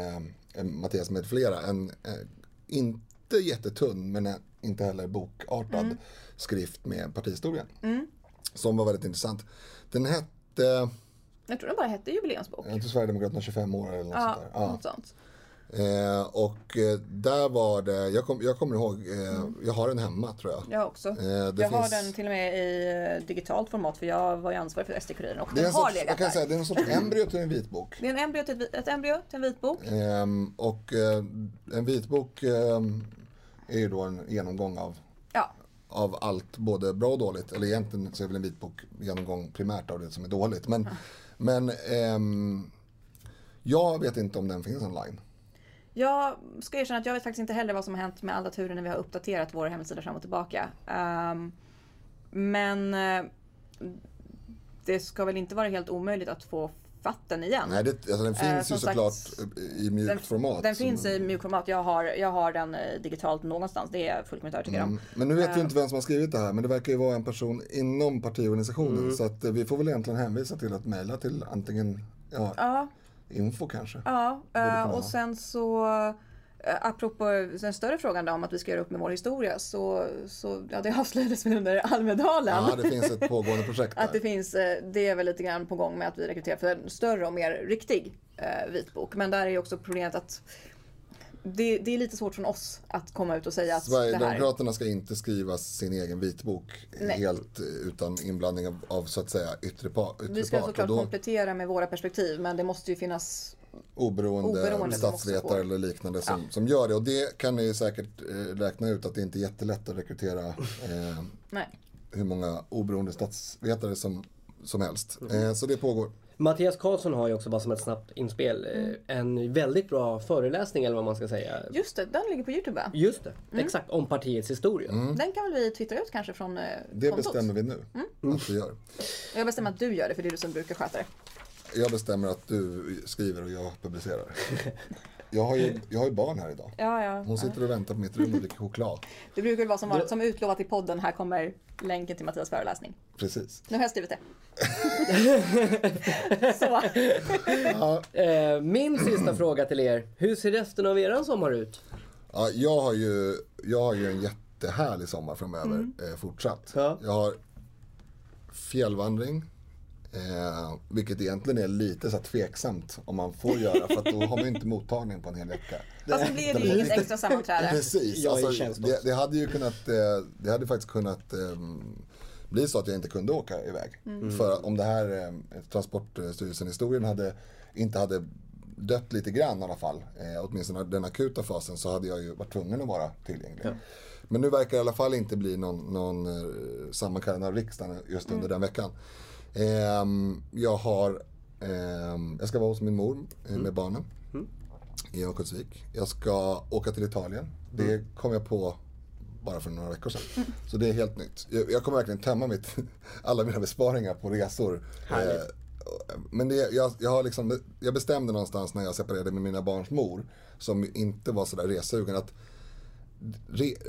eh, Mattias med flera, en eh, inte jättetunn men en, inte heller bokartad Mm. skrift med partihistorien. Som var väldigt intressant. Den hette, Jag tror den bara hette jubileumsbok. jag tror Sverigedemokraterna 25 år eller något Ja, sånt där. Ja. något sånt. Eh, och eh, där var det, jag, kom, jag kommer ihåg, eh, jag har den hemma tror jag. Jag också. Eh, jag har finns- den till och med i eh, digitalt format för jag var ju ansvarig för SD-Kuriren och den en har sorts, legat jag kan där. säga, det är en sorts embryo till en vitbok. Det är en embryo till ett, ett embryo till en vitbok. Ehm, och eh, en vitbok ehm, är ju då en genomgång av, Ja, av allt, både bra och dåligt. Eller egentligen så är väl en vitbok genomgång primärt av det som är dåligt. Men, men ehm, jag vet inte om den finns online. jag ska erkänna att jag vet faktiskt inte heller vad som har hänt med alla turer när vi har uppdaterat vår hemsida fram och tillbaka. Ehm, men eh, det ska väl inte vara helt omöjligt att få fatt den igen. Nej, det, alltså den Eh, finns som ju såklart i mjukt Den, format. den som- finns i mjukformat. Jag har, jag har den eh, digitalt någonstans. Det är jag fullkomligt övertygad om. Mm. Men nu vet vi Eh. inte vem som har skrivit det här, men det verkar ju vara en person inom partiorganisationen. Mm. Så att eh, vi får väl egentligen hänvisa till att mejla till antingen ja, info kanske. Ja, eh, och sen så eh, Apropå den större frågan då om att vi ska göra upp med vår historia så, så ja, det avslöjades väl under Almedalen. Ja, det finns ett pågående projekt där. Att det finns, eh, det är väl lite grann på gång med att vi rekryterar för en större och mer riktig eh, vitbok. Men där är ju också problemet att det, det är lite svårt från oss att komma ut och säga att det här... Sverigedemokraterna ska inte skriva sin egen vitbok Nej. helt eh, utan inblandning av, av så att säga yttre, pa, yttre Vi ska part. såklart då, komplettera med våra perspektiv men det måste ju finnas oberoende, oberoende statsvetare eller liknande som, som gör det. Och det kan ni ju säkert eh, räkna ut att det inte är jättelätt att rekrytera eh, Nej. hur många oberoende statsvetare som, som helst. Mm. Eh, så det pågår. Mattias Karlsson har ju också bara som ett snabbt inspel eh, en väldigt bra föreläsning eller vad man ska säga. Just det, den ligger på Youtube va? Just det, exakt om partiets historia. Den kan väl vi twittra ut kanske från eh, Det kontot? bestämmer vi nu Mm. att vi gör. Jag bestämmer att du gör det för det är du som brukar sköta det. Jag bestämmer att du skriver och jag publicerar. Jag har ju, jag har ju barn här idag. Ja, ja. Hon sitter och väntar på mitt rum och dricker choklad. Det brukar väl vara som, vanligt, som utlovat i podden. Här kommer länken till Mattias föreläsning. Precis. Nu har jag skrivit det. Så. Eh, min sista fråga till er. Hur ser resten av eran sommar ut? Ja, jag, har ju, jag har ju en jättehärlig sommar framöver eh, fortsatt. Ja. Jag har fjällvandring. Eh, vilket egentligen är lite så tveksamt om man får göra för att då har man ju inte mottagning på en hel vecka. Fast det blev ju inget extra sammanträde. Precis, alltså, det, det hade ju kunnat, eh, det hade faktiskt kunnat ehm, bli så att jag inte kunde åka iväg. För att om det här eh, Transportstyrelsen-historien hade, inte hade dött lite grann i alla fall, eh, åtminstone den akuta fasen, så hade jag ju varit tvungen att vara tillgänglig. Men nu verkar det i alla fall inte bli någon, någon eh, sammankallande av riksdagen just under den veckan. Ehm, jag har, ehm, jag ska vara hos min mor eh, med barnen i Örnsköldsvik. Jag ska åka till Italien. Det kom jag på bara för några veckor sedan. Så det är helt nytt. Jag, jag kommer verkligen tömma mitt, alla mina besparingar på resor. Eh, men det, jag, jag, har liksom, jag bestämde någonstans när jag separerade med mina barns mor, som inte var sådär resugen, att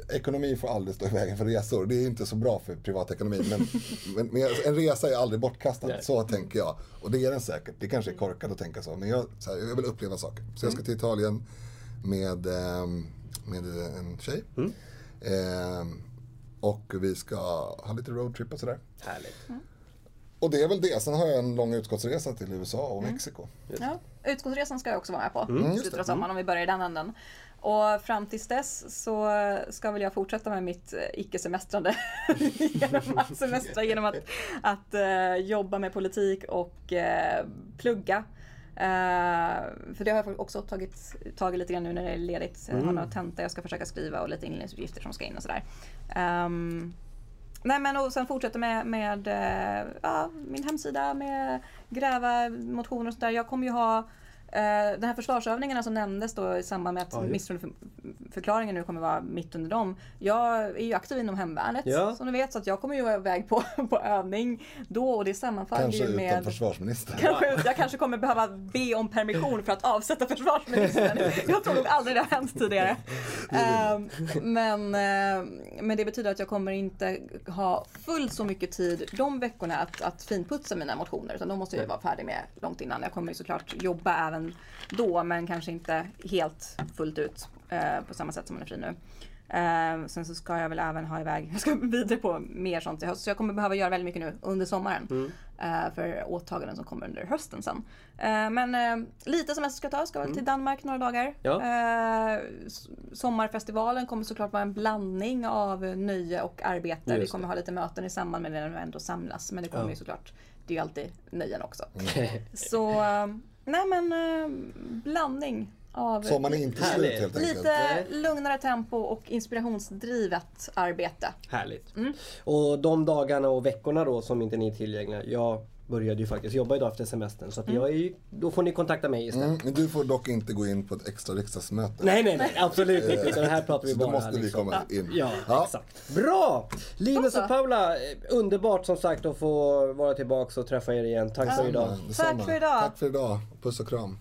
ekonomi får aldrig stå i vägen för resor. Det är inte så bra för privatekonomin. Men, men, men en resa är aldrig bortkastad. Nej. Så tänker jag. Och det är den säkert. Det kanske är korkat att tänka så. Men jag, så här, jag vill uppleva saker. Så jag ska till Italien med, ehm, med en tjej. Ehm, och vi ska ha lite roadtrip och sådär. Härligt. Och det är väl det. Sen har jag en lång utskottsresa till USA och Mexiko. Ja. Utskottsresan ska jag också vara med på Mm, just slutet det. av sommaren om vi börjar i den änden. Och fram tills dess så ska väl jag fortsätta med mitt eh, icke-semestrande genom att semestra genom att, att eh, jobba med politik och eh, plugga. Eh, för det har jag också tagit tag i lite grann nu när det är ledigt. Jag har några tentor jag ska försöka skriva och lite inledningsuppgifter som ska in och sådär. Ehm, Nej men och sen fortsätta med, med ja, min hemsida med gräva motioner och sådär. Jag kommer ju ha den här försvarsövningarna som nämndes då i samband med att Ja, misstroendeförklaringen nu kommer vara mitt under dem. Jag är ju aktiv inom hemvärnet Ja. som ni vet så att jag kommer ju vara iväg på, på övning då och det sammanfaller Kanske ju utan med försvarsminister. Kanske, jag kanske kommer behöva be om permission för att avsätta försvarsministern. Jag tror nog aldrig det har hänt tidigare. Ehm, Men, eh, men det betyder att jag kommer inte ha fullt så mycket tid de veckorna att, att finputsa mina motioner. Utan de måste jag vara färdig med långt innan. Jag kommer ju såklart jobba även då men kanske inte helt fullt ut eh, på samma sätt som man är fri nu. Eh, sen så ska jag väl även ha iväg, jag ska vidare på mer sånt i höst. Så jag kommer behöva göra väldigt mycket nu under sommaren. eh, för åtaganden som kommer under hösten sen. Eh, men eh, lite semester ska jag ta, ska väl till Danmark några dagar. Ja. Eh, sommarfestivalen kommer såklart vara en blandning av nöje och arbete. Vi kommer ha lite möten i samband med det när vi ändå samlas. Men det kommer Ja. ju såklart, det är ju alltid nöjen också. Så, nej men eh, blandning av Sommaren är inte Härligt. slut helt enkelt. Lite lugnare tempo och inspirationsdrivet arbete. Härligt. Mm. Och de dagarna och veckorna då som inte ni är tillgängliga. Jag började ju faktiskt jobba idag efter semestern så att Mm. jag är ju, då får ni kontakta mig istället. Mm, men du får dock inte gå in på ett extra riksdagsmöte. Nej, nej, nej, absolut inte. Utan här pratar vi Så då bara måste vi liksom. komma in. Ja, Ja. exakt. Bra! Linus Då så. och Paula, eh, underbart som sagt att få vara tillbaks och träffa er igen. Tack för idag. Detsamma. Tack för idag. Tack för idag. Puss och kram.